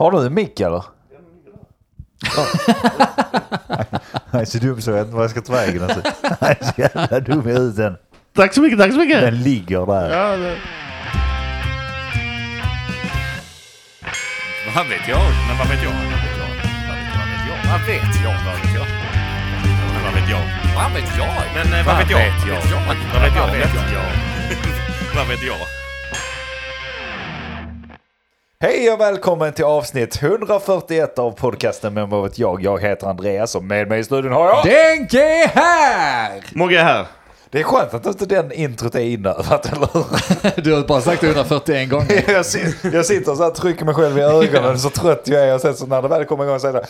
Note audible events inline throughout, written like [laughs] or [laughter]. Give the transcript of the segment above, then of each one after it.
Har du en mick eller? Jag är så dum så jag vet inte vad jag ska ta vägen. Alltså. Jag är så jävla dum i huvudet. Tack så mycket, tack så mycket. Den ligger där. Ja, det... Vad vet jag? Men vad vet jag? Vad vet jag? Vad vet jag? Vad vet jag? Vad vet jag? Men vad vet jag? Men eh, vad vet jag? Vad vet jag? Vad vet jag? Hej och välkommen till avsnitt 141 av podcasten med vet jag. Jag heter Andreas och med mig i studion har jag... Denk är här! Mogge är här. Det är skönt att inte den introt är inövat, eller hur? [laughs] Du har bara sagt det 141 gånger. Jag, sit- jag sitter så här trycker mig själv i ögonen så trött jag är och sen så när det väl kommer igång så är det...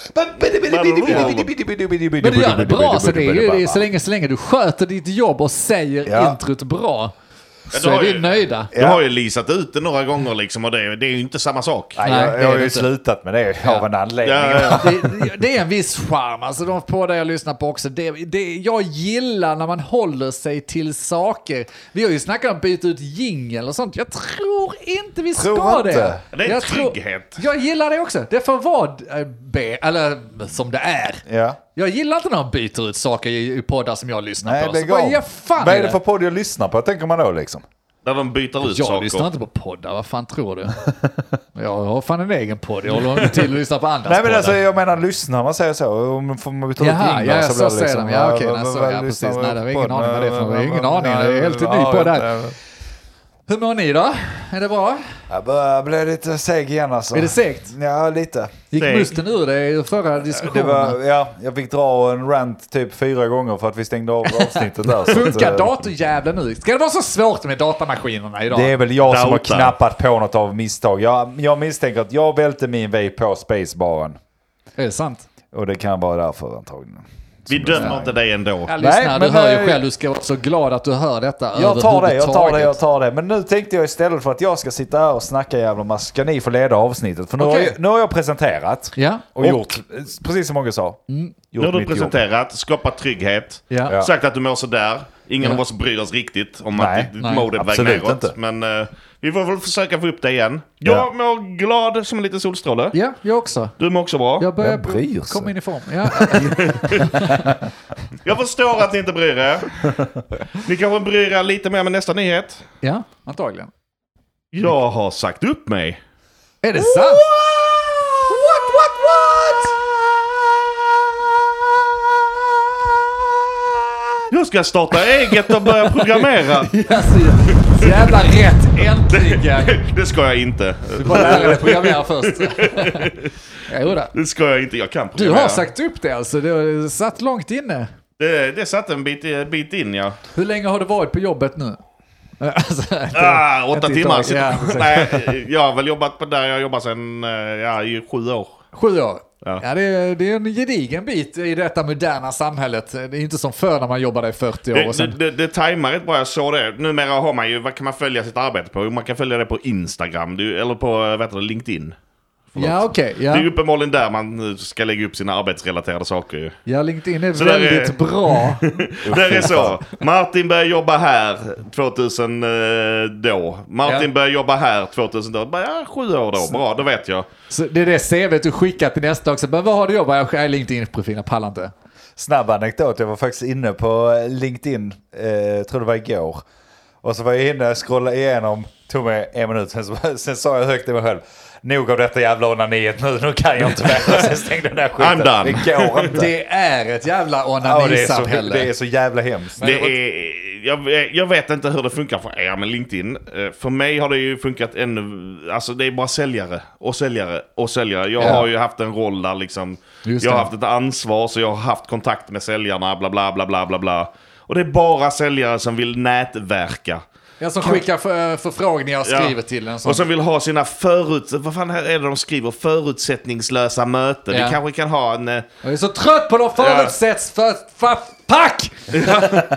Men du gör det bra, så det är ju så, länge, så länge du sköter ditt jobb och säger Ja. introt bra så är har vi ju- nöjda. Du har ju lisat ut det några gånger liksom och det, det är ju inte samma sak. Nej, Nej, jag, det jag är har ju inte. slutat med det av en anledning. Ja, ja, ja. Det, det är en viss charm, alltså de poddar jag lyssnar på också. Det, det, jag gillar när man håller sig till saker. Vi har ju snackat om att byta ut jingel och sånt. Jag tror inte vi Tror ska inte. det. Det är jag tror- trygghet. jag gillar det också. Det får vara eh, B, eller som det är. Ja. Jag gillar inte när de byter ut saker i, i poddar som jag lyssnar Nej, på. Så lägg bara, av. fan Vad är det för podd jag lyssnar på, tänker man då liksom? Där de byter ut Jag saker. lyssnar inte på poddar, vad fan tror du? jag har fan en egen podd, jag håller inte till att lyssna på andras Nej men poddar. alltså jag menar lyssnarna säger så. Om man byta ut Jaha, jinglar ja, så så blir det säger liksom... de. Ja, okej, vad- nej, så, vad ja, lyssnar precis. man Nej, det var på? ingen aning vad det är för något. Ingen aning, det är helt ny på där. jag. Hur mår ni då? Är det bra? Jag börjar bli lite seg igen alltså. Är det segt? Ja, lite. Gick Seg. musten ur dig i förra Det diskussionen? var, ja, jag fick dra en rant typ fyra gånger för att vi stängde av avsnittet där. Funkar eh, datorjävlen nu? Ska det vara så svårt med datamaskinerna idag? Det är väl jag som har Dauta. knappat på något av misstag. Jag, jag misstänker att jag välte min väg på spacebaren. Är det sant? Och det kan vara därför antagligen. Vi dömer inte dig ändå. Ja, lyssna, men du hör ju nej. själv, du ska vara så glad att du hör detta Jag tar det, jag tar det, jag tar det. Men nu tänkte jag istället för att jag ska sitta här och snacka jävla massa, ska ni få leda avsnittet. För nu, har, Okej. jag, nu har jag presenterat Ja, och, gjort, eh, precis som många sa, Nu gjort har du mitt jobb. presenterat, skapat trygghet. Ja. sagt att du mår sådär. Ingen Ja. av oss bryr oss riktigt om Nej, att nej, mode är på väg neråt. inte. Men eh, vi får väl försöka få upp det igen. Jag Ja. mår glad som en liten solstråle. ja, jag också. Du mår också bra. Jag börjar Vem bryr sig? komma in i form. Ja. [laughs] Jag förstår att ni inte bryr er. Ni kanske bryr er lite mer med nästa nyhet. ja, antagligen. Jag har sagt upp mig. Är det sant? What, Jag ska starta eget och börja programmera. [laughs] Alltså, så jävla rätt, äntligen! [laughs] Det ska jag inte. Du får lära dig programmera först. [laughs] Jo då. Det ska jag inte. Jag kan Du programmera. har sagt upp det alltså, det har satt långt inne. Det, det satt en bit, bit in ja. Hur länge har du varit på jobbet nu? Alltså, Ah, åtta timmar. ja. Nej, jag har väl jobbat på där jag jobbar sedan eh, ja, i sju år. Sju år. Ja. Ja, det, är, det är en gedigen bit i detta moderna samhället. Det är inte som förr när man jobbade i 40 år Det, och det, sen... det, det tajmar rätt bra, jag såg det. Numera har man ju, vad kan man följa sitt arbete på? Man kan följa det på Instagram, du, eller på eh, vad heter det, LinkedIn. Ja, okej. Det är ju ja. uppenbarligen där man ska lägga upp sina arbetsrelaterade saker ja, LinkedIn är Så väldigt är- bra. [laughs] Det är så. Martin börjar jobba här 2000 eh, då. Martin Ja. börjar jobba här 2000 då. Ja, sju år då. Bra, då vet jag. Så det är det CV du skickar till nästa också. Men vad har du jobbat? Jag är LinkedIn-profil, jag pallar inte. Snabb anekdot, jag var faktiskt inne på LinkedIn, eh, tror det var igår. Och så var jag inne och scrollade igenom, tog mig en minut, sen, så, [laughs] sen sa jag högt till mig själv. Nog av detta jävla onaniet nu, nu kan jag inte mer. Sen stängde den där skiten. Det går inte. Det är ett jävla ja, det, är så, onanisamhälle. det är så jävla hemskt. Det är, jag, jag vet inte hur det funkar för er med LinkedIn. Eh, För mig har det ju funkat ännu... Alltså det är bara säljare och säljare och säljare. Jag Ja. har ju haft en roll där liksom. Just jag har det. haft ett ansvar så jag har haft kontakt med säljarna bla bla bla bla bla bla. Och det är bara säljare som vill nätverka. Jag som skickar för, förfrågningar och Ja. skriver till en sån. Och som vill ha sina förut... Vad fan är det de skriver? Förutsättningslösa möten. Ja. Vi kanske kan ha en... eh, Jag är så trött på de förutsätts för... för pack! [laughs]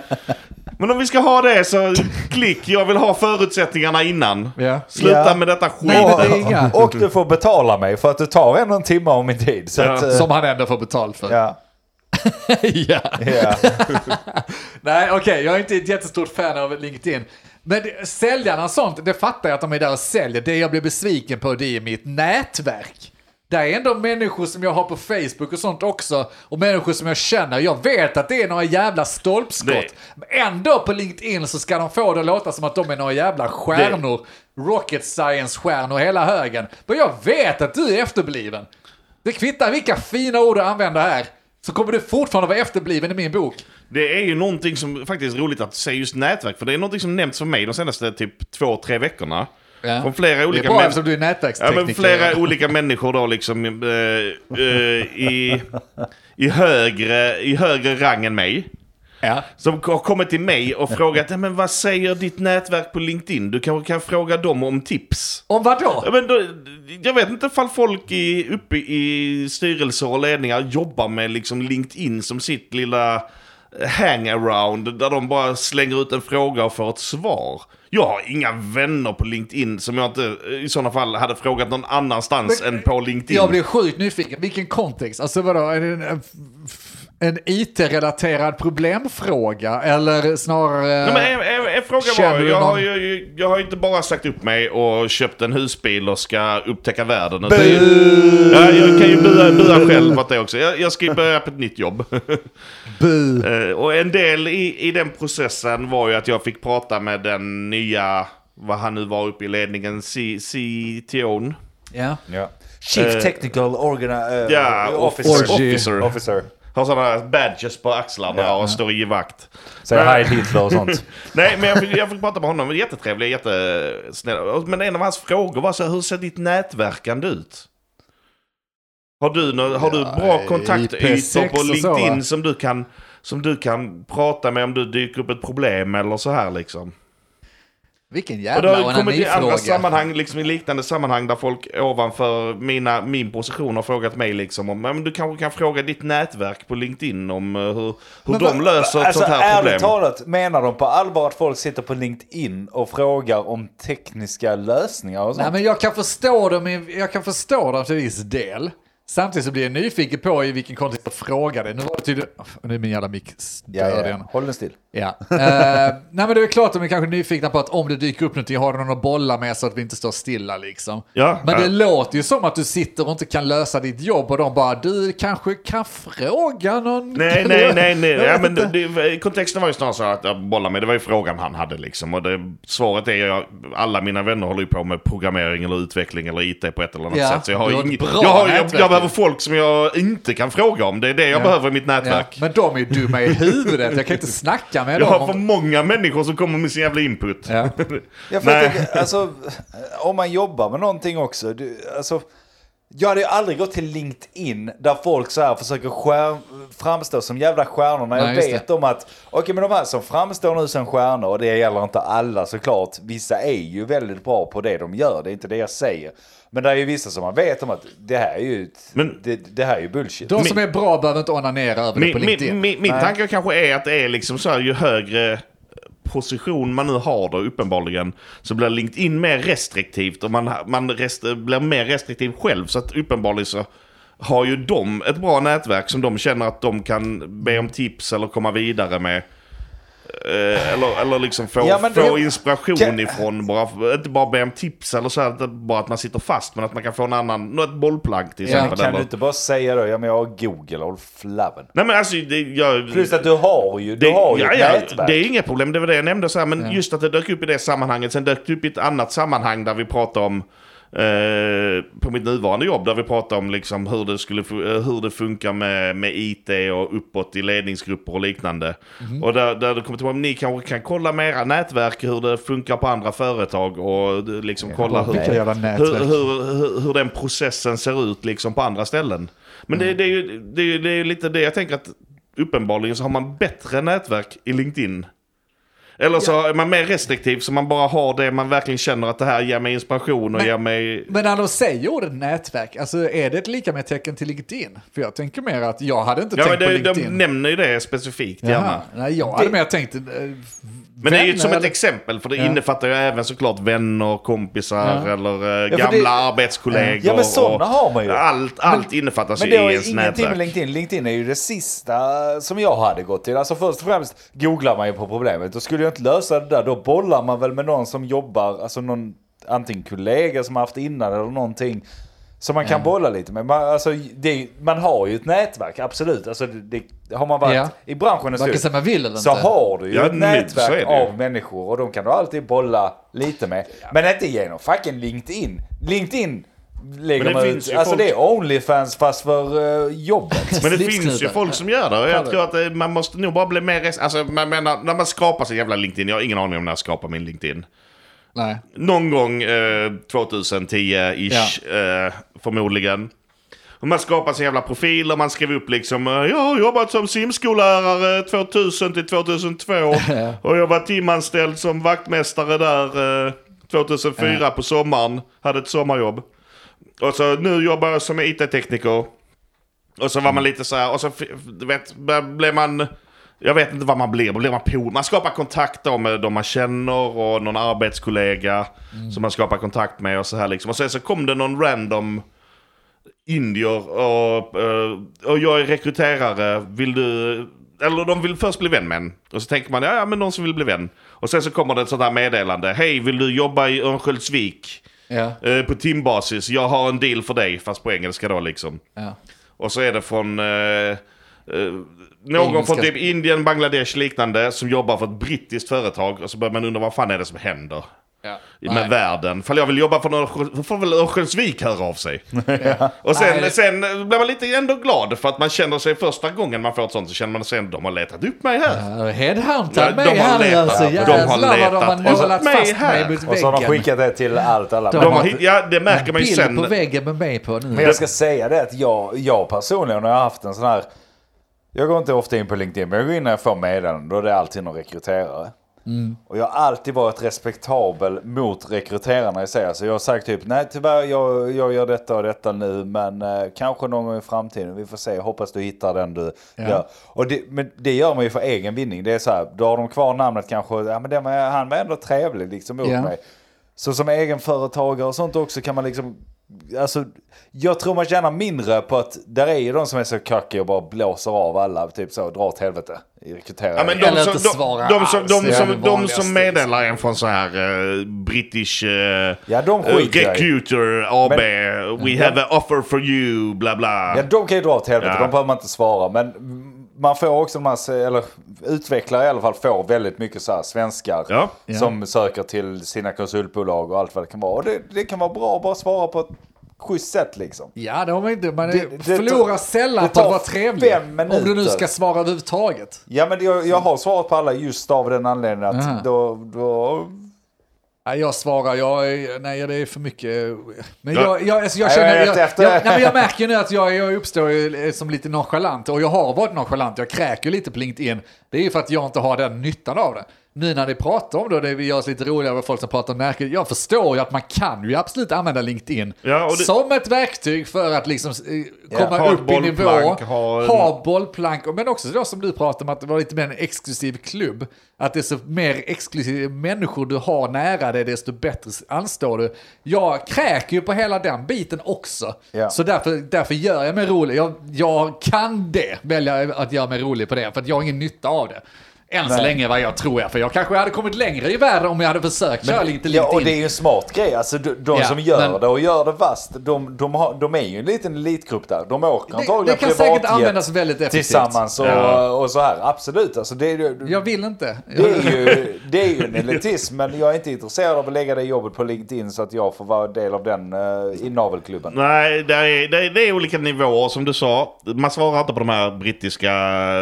Men om vi ska ha det så klick, jag vill ha förutsättningarna innan. Ja. Sluta Ja. med detta skit. Inga. Och du får betala mig för att du tar ändå en timme av min tid. Så Ja. att, eh, Som han ändå får betalt för. ja, [laughs] ja. ja. [laughs] Nej, okej, jag är inte ett jättestort fan av LinkedIn. Men säljarna och sånt, det fattar jag att de är där och säljer. Det jag blir besviken på, det är mitt nätverk. Det är ändå människor som jag har på Facebook och sånt också. Och människor som jag känner. Jag vet att det är några jävla stolpskott. Men ändå på LinkedIn så ska de få det att låta som att de är några jävla stjärnor. Rocket science-stjärnor hela högen. Men jag vet att du är efterbliven. Det kvittar vilka fina ord du använder här. Så kommer du fortfarande vara efterbliven i min bok. Det är ju någonting som faktiskt är roligt att säga just nätverk. För det är någonting som nämnts för mig de senaste typ två, tre veckorna. Ja. Från flera Det är olika bra eftersom du är Ja, nätverkstekniker. men flera olika människor då liksom eh, eh, i, i, högre, i högre rang än mig. Ja. Som har kommit till mig och frågat "Ja, men vad säger ditt nätverk på LinkedIn? Du kanske kan fråga dem om tips. Om vad då? Ja, men då, jag vet inte ifall folk i, uppe i styrelser och ledningar jobbar med liksom LinkedIn som sitt lilla hangaround där de bara slänger ut en fråga och får ett svar. Jag har inga vänner på LinkedIn som jag inte i sådana fall hade frågat någon annanstans Men- än på LinkedIn. Jag blir sjukt nyfiken. Vilken kontext? Alltså vadå? Är det en, en, en IT-relaterad problemfråga? Eller snarare... Nej, men en, fråga Känner var, jag har, ju, jag har inte bara sagt upp mig och köpt en husbil och ska upptäcka världen. Bu! Ja, jag kan ju bua, bua själv åt det också. Jag, jag ska ju börja på ett nytt jobb. [laughs] Bu. Eh, och en del i, i den processen var ju att jag fick prata med den nya, vad han nu var uppe i ledningen, C- CTO'n. Ja. Ja. Chief Eh, Technical Organ... Ja, Officer. Orgy. officer. Officer. Har sådana badges på axlarna Ja. och står i vakt. Säger Heil Hitler och sånt. [laughs] Nej, men jag fick, jag fick prata med honom. Jättetrevlig, jättesnäll. Men en av hans frågor var så här, hur ser ditt nätverkande ut? Har du, nå- har du bra kontaktytor IP6 på så, LinkedIn va? som, du kan, som du kan prata med om du dyker upp ett problem eller så här liksom? Vilken Och det jävla har kommit i andra onanifråga. sammanhang, liksom i liknande sammanhang där folk ovanför mina, min position har frågat mig liksom om, men du kanske kan fråga ditt nätverk på LinkedIn om eh, hur, hur Men de vad- löser ett alltså, sånt här problem. Ärligt talat, menar de på allvar att folk sitter på LinkedIn och frågar om tekniska lösningar och sånt? Nej, men jag kan förstå dem, jag kan förstå dem till viss del. Samtidigt så blir jag nyfiken på i vilken kontext jag frågade. Nu var det tydligen... Nu är min jävla mick ja, ja. igen. Håll den still. Ja. Eh, nej men det är klart att de är kanske nyfikna på att om det dyker upp någonting, har du någon att bolla med så att vi inte står stilla liksom. Ja, Men det ja. låter ju som att du sitter och inte kan lösa ditt jobb och de bara, du kanske kan fråga någon? Nej, nej, nej, nej. Ja, men det, det, kontexten var ju snarare så att jag bollade med, det var ju frågan han hade liksom. Och det, svaret är ju, alla mina vänner håller ju på med programmering eller utveckling eller IT på ett eller annat Ja, sätt. Så jag har, ing- jag, har, jag, jag behöver folk som jag inte kan fråga om. Det är det jag Ja. behöver i mitt Ja, nätverk. men de är ju dumma i huvudet, jag kan inte snacka med [laughs] Jag dem. har för många människor som kommer med sin jävla input. Ja. [laughs] Ja, Nej. jag tänker, alltså, om man jobbar med någonting också, du, alltså, jag hade ju aldrig gått till LinkedIn där folk så här försöker skär, framstå som jävla stjärnor när jag Nej, vet om att, okej men de här som framstår nu som stjärnor, och det gäller inte alla såklart, vissa är ju väldigt bra på det de gör, det är inte det jag säger. Men det är ju vissa som man vet om att det här är ju, Men- det, det här är ju bullshit. De som är bra behöver inte onanera över det på Min, LinkedIn. min, min, min tanke kanske är att det är liksom så här, ju högre position man nu har då uppenbarligen så blir LinkedIn mer restriktivt och man, man rest, blir mer restriktiv själv så att uppenbarligen så har ju de ett bra nätverk som de känner att de kan be om tips eller komma vidare med. Eh, eller, eller liksom få, Ja, få det- inspiration kan- ifrån, bara, inte bara be om tips eller så här, inte bara att man sitter fast men att man kan få en annan, något bollplank till Ja, exempel. kan eller, du inte bara säga då, ja men jag har Google, håll flabben. Nej men alltså, det, jag, Plus att du har ju, du det, har ju ja, ja, nätverk. det är inget problem, det var det jag nämnde så här, men Ja. just att det dök upp i det sammanhanget, sen dök det upp i ett annat sammanhang där vi pratade om på mitt nuvarande jobb där vi pratade om liksom hur, det skulle, eh, hur det funkar med, med IT och uppåt i ledningsgrupper och liknande. Mhm. Och där, där det kommer till att ni kanske kan kolla med era nätverk hur det funkar på andra företag och liksom kolla hur, hur, hur, hur, den processen ser ut liksom på andra ställen. Men Mm. det, det, är ju, det, är det är lite det jag tänker att uppenbarligen så har man bättre nätverk i LinkedIn. Eller så är man mer restriktiv så man bara har det man verkligen känner att det här ger mig inspiration och Men- ger mig... Men när de säger ordet nätverk, alltså är det ett lika med tecken till LinkedIn? För jag tänker mer att jag hade inte Ja tänkt på det, de LinkedIn. nämner ju det specifikt gärna. Jaha. Nej, jag hade Det- mer tänkt... Men det är ju vänner som ett eller- exempel för det Ja. innefattar ju även såklart vänner, kompisar Ja. eller eh, för gamla det- arbetskollegor. Ja, men sådana har man ju. Allt, allt innefattas Men ju det har i ju ens ingenting med nätverk. LinkedIn. LinkedIn är ju det sista som jag hade gått till. Alltså först och främst googlar man ju på problemet. Då skulle jag inte lösa det där. Då bollar man väl med någon som jobbar, alltså någon antingen kollega som har haft innan eller någonting. Som man kan Ja. bolla lite med. Man, alltså, det, man har ju ett nätverk, absolut. Alltså, det, det, har man varit Ja. i branschen en stund sig man vill eller så inte. har du ju Ja, ett nätverk av människor och de kan du alltid bolla lite med. Men inte genom fucking LinkedIn. LinkedIn lägger Men det man finns ut. ju Alltså folk- det är Onlyfans fast för uh, jobbet. Men det [laughs] finns ju folk som gör det och jag tror att eh, man måste nog bara bli mer... Alltså man menar, när man skapar sin jävla LinkedIn, jag har ingen aning om när jag skapar min LinkedIn. Nej. Någon gång eh, 2010-ish eh, förmodligen. Och man skapar sin jävla profil och man skriver upp liksom eh, Jag har jobbat som simskollärare 2000 till 2002 [laughs] och jag var timanställd som vaktmästare där eh, 2004 på sommaren. Hade ett sommarjobb. Och så nu jobbar jag som IT-tekniker. Och så var man lite så här, och så vet, blev man... Jag vet inte vad man blir, blir man pol? Man skapar kontakt då med de man känner och någon arbetskollega som man skapar kontakt med och så här liksom. Och sen så kom det någon random indier och, eh, och jag är rekryterare, vill du... Eller de vill först bli vän med en. Och så tänker man, ja, ja men någon som vill bli vän. Och sen så kommer det ett sånt här meddelande. Hej, vill du jobba i Örnsköldsvik? Ja. Eh, på timbasis, jag har en deal för dig, fast på engelska då liksom. ja. Och så är det från eh, eh, någon Engelska. från typ Indien, Bangladesh liknande som jobbar för ett brittiskt företag. Och så börjar man undra vad fan är det som händer ja. med Nej. världen. Fall jag vill jobba för någon, får väl Örnsköldsvik höra av sig. [laughs] Och sen, Nej, sen blir man lite ändå glad för att man känner sig första gången man får ett sånt så känner man sig ändå, de har letat upp mig här. Ja, Headhuntad Ja, mig de har här letat. alltså. De har Jävlar vad de har nålat mig fast här. mig mot Och så har de väggen. skickat det till allt alla. De De har, ja, det märker man ju Bild sen. på väggen med mig på nu. men jag ska säga det att jag, jag personligen har haft en sån här... Jag går inte ofta in på LinkedIn, men jag går in när jag får meddelanden. Då är det alltid någon rekryterare. Och jag har alltid varit respektabel mot rekryterarna i sig. Alltså jag har sagt typ, nej tyvärr jag, jag gör detta och detta nu, men eh, kanske någon gång i framtiden, vi får se, hoppas du hittar den du Ja. gör. Och det, men det gör man ju för egen vinning. Det är så här, då har de kvar namnet kanske, ja men den var, han var ändå trevlig liksom mot Ja. mig. Så som egenföretagare och sånt också kan man liksom, alltså jag tror man tjänar mindre på att, där är ju de som är så kacky och bara blåser av alla, typ så, dra åt helvete i rekrytering. Ja, men de, Eller som, inte de, svara de, som, alls, de, är som, de som meddelar en från så här uh, British uh, Ja, de uh. Recruiter AB, we have an offer for you, bla bla. Ja, de kan ju dra åt helvete, Ja. de behöver man inte svara. Men man får också, de här, eller utvecklare i alla fall, får väldigt mycket så här svenskar Ja. Ja. som söker till sina konsultbolag och allt vad det kan vara. Och det, det kan vara bra att bara svara på ett schysst sätt liksom. Ja, det har man inte. Man Det- det förlorar tar- sällan på att vara trevlig. fem Om du nu minuter. ska svara överhuvudtaget. Ja men jag, jag har svarat på alla just av den anledningen att Aha. då, då... Nej, jag svarar, jag nej det är för mycket. Men Ja. jag, jag, alltså jag känner, jag jag, jag, nej, jag märker nu att jag, jag uppstår ju som lite nonchalant. Och jag har varit nonchalant, jag kräker lite på LinkedIn. Det är ju för att jag inte har den nyttan av det. Nu när ni pratar om det, och det vi gör oss lite roligare med folk som pratar om märken. Jag förstår ju att man kan ju absolut använda LinkedIn Ja, det- som ett verktyg för att liksom eh, komma ett upp i nivå. ha en- Ha bollplank, men också då som du pratar om att det var lite mer en exklusiv klubb. Att desto mer exklusiva människor du har nära dig, desto bättre anstår du. Jag kräker ju på hela den biten också. Ja. Så därför, därför gör jag mig rolig. Jag, jag kan det, välja att göra mig rolig på det, för att jag har ingen nytta av det. Än så Nej. länge vad jag tror jag, för jag kanske hade kommit längre i världen om jag hade försökt köra lite Ja, och det är ju en smart grej. Alltså de, de Ja, som gör men- det och gör det vast, de, de, har, de är ju en liten elitgrupp där. De åker Det- antagligen det kan säkert användas väldigt effektivt. tillsammans och, Ja. och så här. Absolut, alltså det är ju... Jag vill inte. Det är, ju, det är ju en elitism, men jag är inte intresserad av att lägga det jobbet på LinkedIn så att jag får vara del av den uh, inavelklubben. Nej, det är, det, är, det är olika nivåer som du sa. Man svarar inte på de här brittiska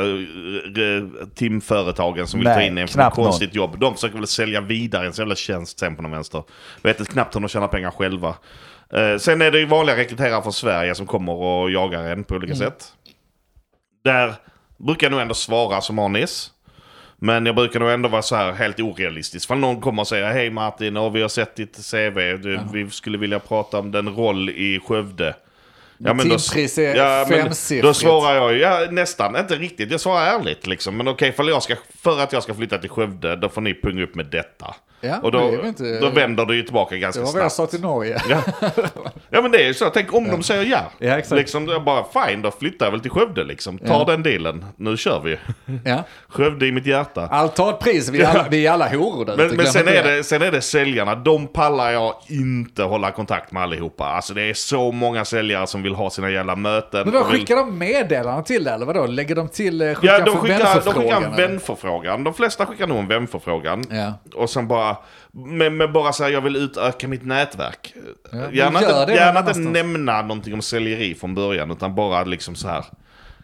uh, timföretagen som vill Nej, ta in en för ett konstigt jobb. De försöker väl sälja vidare en sån jävla tjänst sen på någon vänster. Vet inte knappt hur de tjänar pengar själva. Eh, sen är det ju vanliga rekryterare från Sverige som kommer och jagar en på olika sätt. Där brukar jag nog ändå svara som Anis. Men jag brukar nog ändå vara så här helt orealistisk. För någon kommer och säger hej Martin, och vi har sett ditt CV, du, vi skulle vilja prata om den roll i Skövde. Ja, då, Timpris är men femsiffrigt. Då svarar jag ju, ja, nästan, inte riktigt. Jag svarar ärligt liksom. Men okej, för, jag ska, för att jag ska flytta till Skövde, då får ni punga upp med detta. Ja, och då, det inte- då vänder det ju tillbaka Det ganska var vad jag snabbt. sa till Norge. Ja. [laughs] ja men det är ju så, tänk om de säger ja. Ja, exakt. Liksom, det är bara fine, då flyttar jag väl till Skövde liksom. Ta Ja. den dealen, nu kör vi. Ja. [laughs] Skövde i mitt hjärta. Allt har ett pris, vi är alla, vi är alla horor där Men, men sen, är det, sen är det säljarna, de pallar jag inte hålla kontakt med allihopa. Alltså det är så många säljare som vill ha sina jävla möten. Men vad och vill- skickar de meddelanden till det eller vadå? Lägger de till, eh, skickar Ja, de skickar, de skickar vänförfrågan, en vänförfrågan. De flesta skickar nog en vänförfrågan. Ja. Och sen bara, med, med bara så här, jag vill utöka mitt nätverk. men gärna inte, gärna inte nämna någonting om säljeri från början, utan bara liksom så här.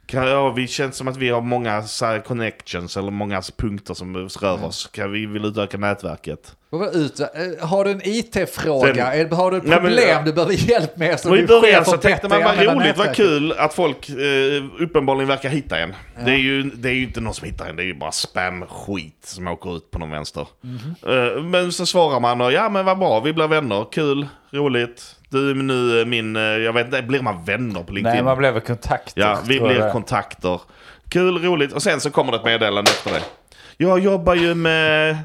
Kan, ja, vi känns som att vi har många så connections eller många punkter som rör oss. Kan vi vill utöka nätverket? Ut, eh, har du en IT-fråga? Sen- Har du ett Nej, men- problem du behöver hjälp med? Så i början så tänkte man vad roligt, vad kul att folk eh, uppenbarligen verkar hitta en. Det, är ju, det är ju inte någon som hittar en, det är ju bara spam-skit som åker ut på någon vänster. Mhm. Eh, men så svarar man och ja men vad bra, vi blir vänner, kul, roligt. Du är nu min, eh, jag vet inte, blir man vänner på LinkedIn? Nej, man blev väl kontakter. Ja, vi blir det. kontakter. Kul, roligt. Och sen så kommer det ett meddelande efter det. Jag jobbar ju med,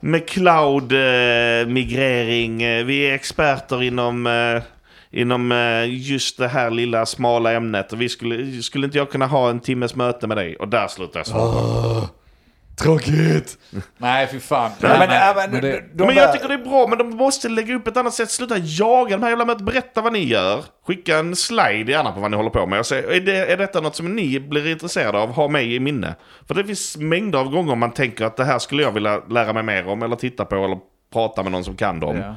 med cloud-migrering. Vi är experter inom, eh, inom eh, just det här lilla smala ämnet. Och vi skulle, skulle inte jag kunna ha en timmes möte med dig? Och där slutar jag svara. Tråkigt! Nej, fy fan. Nej, men, ja, men, men det- de men där- jag tycker det är bra, men de måste lägga upp ett annat sätt. Sluta jaga de här jävla mötena. Berätta vad ni gör. Skicka en slide gärna på vad ni håller på med. Och säg, är, det, är detta något som ni blir intresserade av? Ha mig i minne. För det finns mängder av gånger man tänker att det här skulle jag vilja lära mig mer om. Eller titta på eller prata med någon som kan dem. Ja.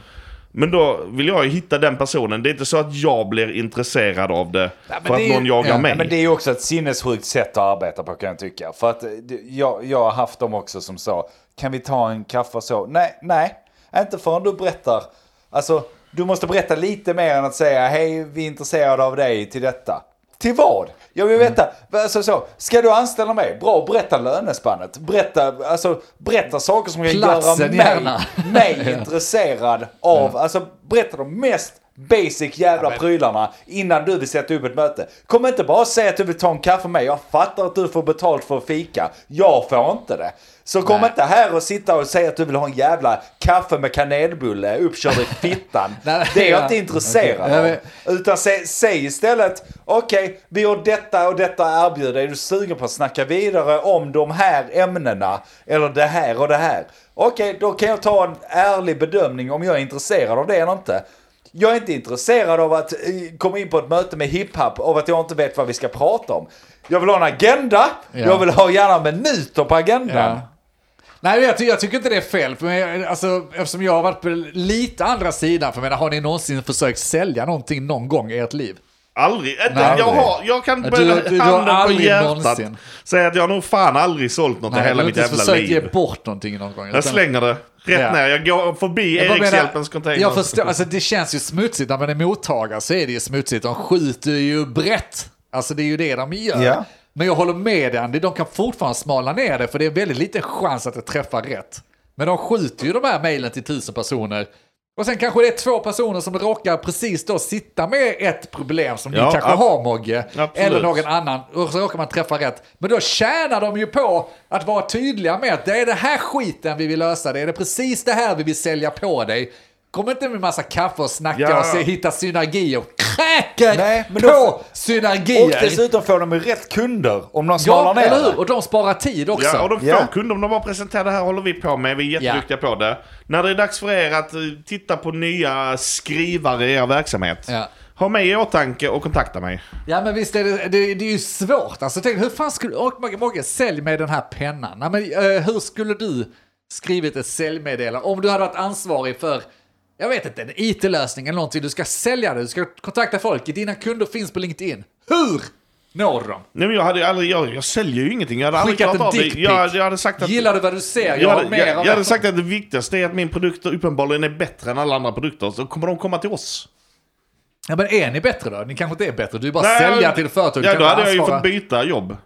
Men då vill jag ju hitta den personen. Det är inte så att jag blir intresserad av det men för att det någon jagar ja, mig. Ja, men det är ju också ett sinnessjukt sätt att arbeta på kan jag tycka. För att eh, jag, jag har haft dem också som sa, kan vi ta en kaffe och så? Nej, nej, inte förrän du berättar. Alltså, du måste berätta lite mer än att säga, hej, vi är intresserade av dig till detta. Till vad? Jag vill veta, alltså så, ska du anställa mig? Bra, berätta lönespannet. Berätta, alltså, berätta saker som kan göra mig, mig [laughs] intresserad av, alltså berätta de mest basic jävla prylarna innan du vill sätta upp ett möte. Kom inte bara säga att du vill ta en kaffe med mig. Jag fattar att du får betalt för att fika. Jag får inte det. Så kom Nej. inte här och sitta och säga att du vill ha en jävla kaffe med kanelbulle uppkörd i [laughs] fittan. Nej, det är jag ja. inte intresserad. Jag av. Utan säg, säg istället, okej, vi har detta och detta att erbjuda. Är du sugen på att snacka vidare om de här ämnena? Eller det här och det här? Okej, då kan jag ta en ärlig bedömning om jag är intresserad av det eller inte. Jag är inte intresserad av att eh, komma in på ett möte med hiphop av att jag inte vet vad vi ska prata om. Jag vill ha en agenda, Ja. jag vill ha gärna minuter på agendan. Ja. Nej, jag, ty- jag tycker inte det är fel. För jag, alltså, eftersom jag har varit på lite andra sidan. För jag menar, har ni någonsin försökt sälja någonting någon gång i ert liv? Aldrig. Nej, jag, aldrig. har, jag kan Du- börja du- du har handen på aldrig hjärtat någonsin. säga att jag har nog fan aldrig sålt något i Nej, hela du har mitt inte jävla försökt ge liv. bort någonting någon gång. Jag utan- slänger det rätt Ja. ner. Jag går förbi Jag Erikshjälpens container. Jag förstår, alltså det känns ju smutsigt när man är mottagare så är det ju smutsigt. De skjuter ju brett. Alltså det är ju det de gör. Ja. Men jag håller med dig Andy, de kan fortfarande smala ner det för det är väldigt liten chans att det träffar rätt. Men de skjuter ju de här mejlen till tusen personer. Och sen kanske det är två personer som råkar precis då sitta med ett problem som Ja, ni kanske har Mogge. Eller någon annan. Och så råkar man träffa rätt. Men då tjänar de ju på att vara tydliga med att det är det här skiten vi vill lösa. Det är det precis det här vi vill sälja på dig. Kom inte med massa kaffe och snacka Ja. och se, hitta synergier. Kräker Nej, men på då- synergier. Och dessutom får de ju rätt kunder om de Ja, smalar ner eller hur? Och de sparar tid också. Ja, och de får Ja. kunder om de bara presenterar det här håller vi på med, vi är jätteduktiga på det. När det är dags för er att eh, titta på nya skrivare i er verksamhet. Ja. Ha mig i åtanke och kontakta mig. Ja men visst är det, det, det är ju svårt. Alltså tänk, hur fan skulle, och Mogge, Mogge, sälj med den här pennan. Nej, men, eh, hur skulle du skrivit ett säljmeddelande om du hade varit ansvarig för, jag vet inte, en IT-lösning eller någonting. Du ska sälja det, du ska kontakta folk, dina kunder finns på LinkedIn. Hur når du dem? Nej men jag hade aldrig, jag, jag säljer ju ingenting. Jag hade aldrig Skickat klarat en dickpic. Jag, jag hade sagt att... Gillar du vad du ser? Jag, Jag har hade, mer jag, jag hade sagt att det viktigaste är att min produkt uppenbarligen är bättre än alla andra produkter. Så kommer de komma till oss. Ja men är ni bättre då? Ni kanske inte är bättre, du är bara sälja till företag. Ja, då hade jag ju fått byta jobb.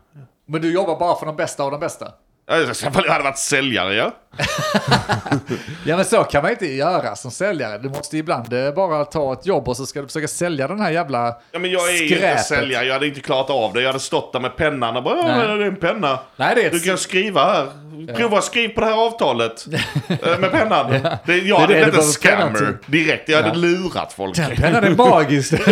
Men du jobbar bara för de bästa av de bästa? Ja, jag hade varit säljare, ja. [laughs] Ja men så kan man inte göra som säljare. Du måste ibland eh, bara ta ett jobb och så ska du försöka sälja den här jävla Ja, men jag är ju inte skräpet. säljare, jag hade inte klarat av det. Jag hade stått där med pennan och bara, ja, Nej. men det är en penna. Nej, det är ett- Du kan skriva här. Prova skriv på det här avtalet. [laughs] eh, med pennan. Det, jag hade blivit en scammer direkt. Jag hade Ja. lurat folk. Den pennan är magisk. [laughs]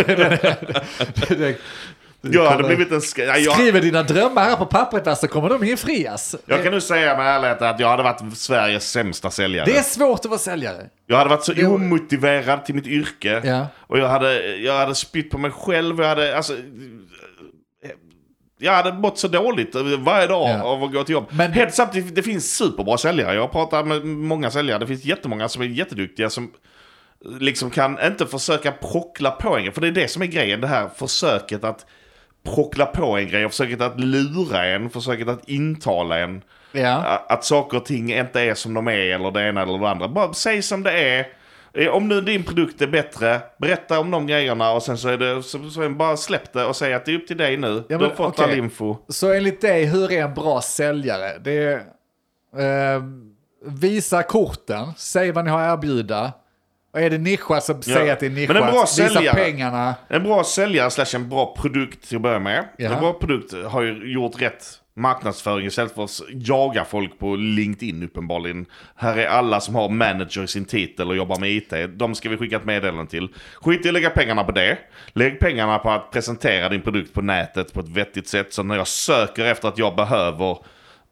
Jag hade blivit en scammer. Jag, Skriver dina drömmar här på pappret så kommer de infrias. jag kan nu säga med ärlighet att jag hade varit Sveriges sämsta säljare. Det är svårt att vara säljare. Jag hade varit så Det- omotiverad till mitt yrke. Ja. Och jag hade, jag hade spytt på mig själv. Jag hade, alltså, jag hade mått så dåligt varje dag Ja. av att gå till jobb. Men- Helt samtidigt, det finns superbra säljare. Jag pratar med många säljare. Det finns jättemånga som är jätteduktiga som liksom kan inte försöka prockla på en grej. För det är det som är grejen, det här försöket att prockla på en grej. Försöket att lura en, försöket att intala en. Ja. Att saker och ting inte är som de är eller det ena eller det andra. Bara säg som det är. Eh, Om nu din produkt är bättre, berätta om de grejerna och sen så är det, så, så bara släpp det och säg att det är upp till dig nu. Ja, du har fått okej. all info. Så enligt dig, hur är en bra säljare? Det är... Eh, visa korten, säg vad ni har att erbjuda. Och är det nischat så säg att det är nischat. Men en bra Visa säljare- pengarna. En bra säljare slash en bra produkt till att börja med. Jaha. En bra produkt har ju gjort rätt marknadsföring istället för att jaga folk på LinkedIn uppenbarligen. Här är alla som har manager i sin titel och jobbar med IT. De ska vi skicka ett meddelande till. Skit i att lägga pengarna på det. Lägg pengarna på att presentera din produkt på nätet på ett vettigt sätt. Så när jag söker efter att jag behöver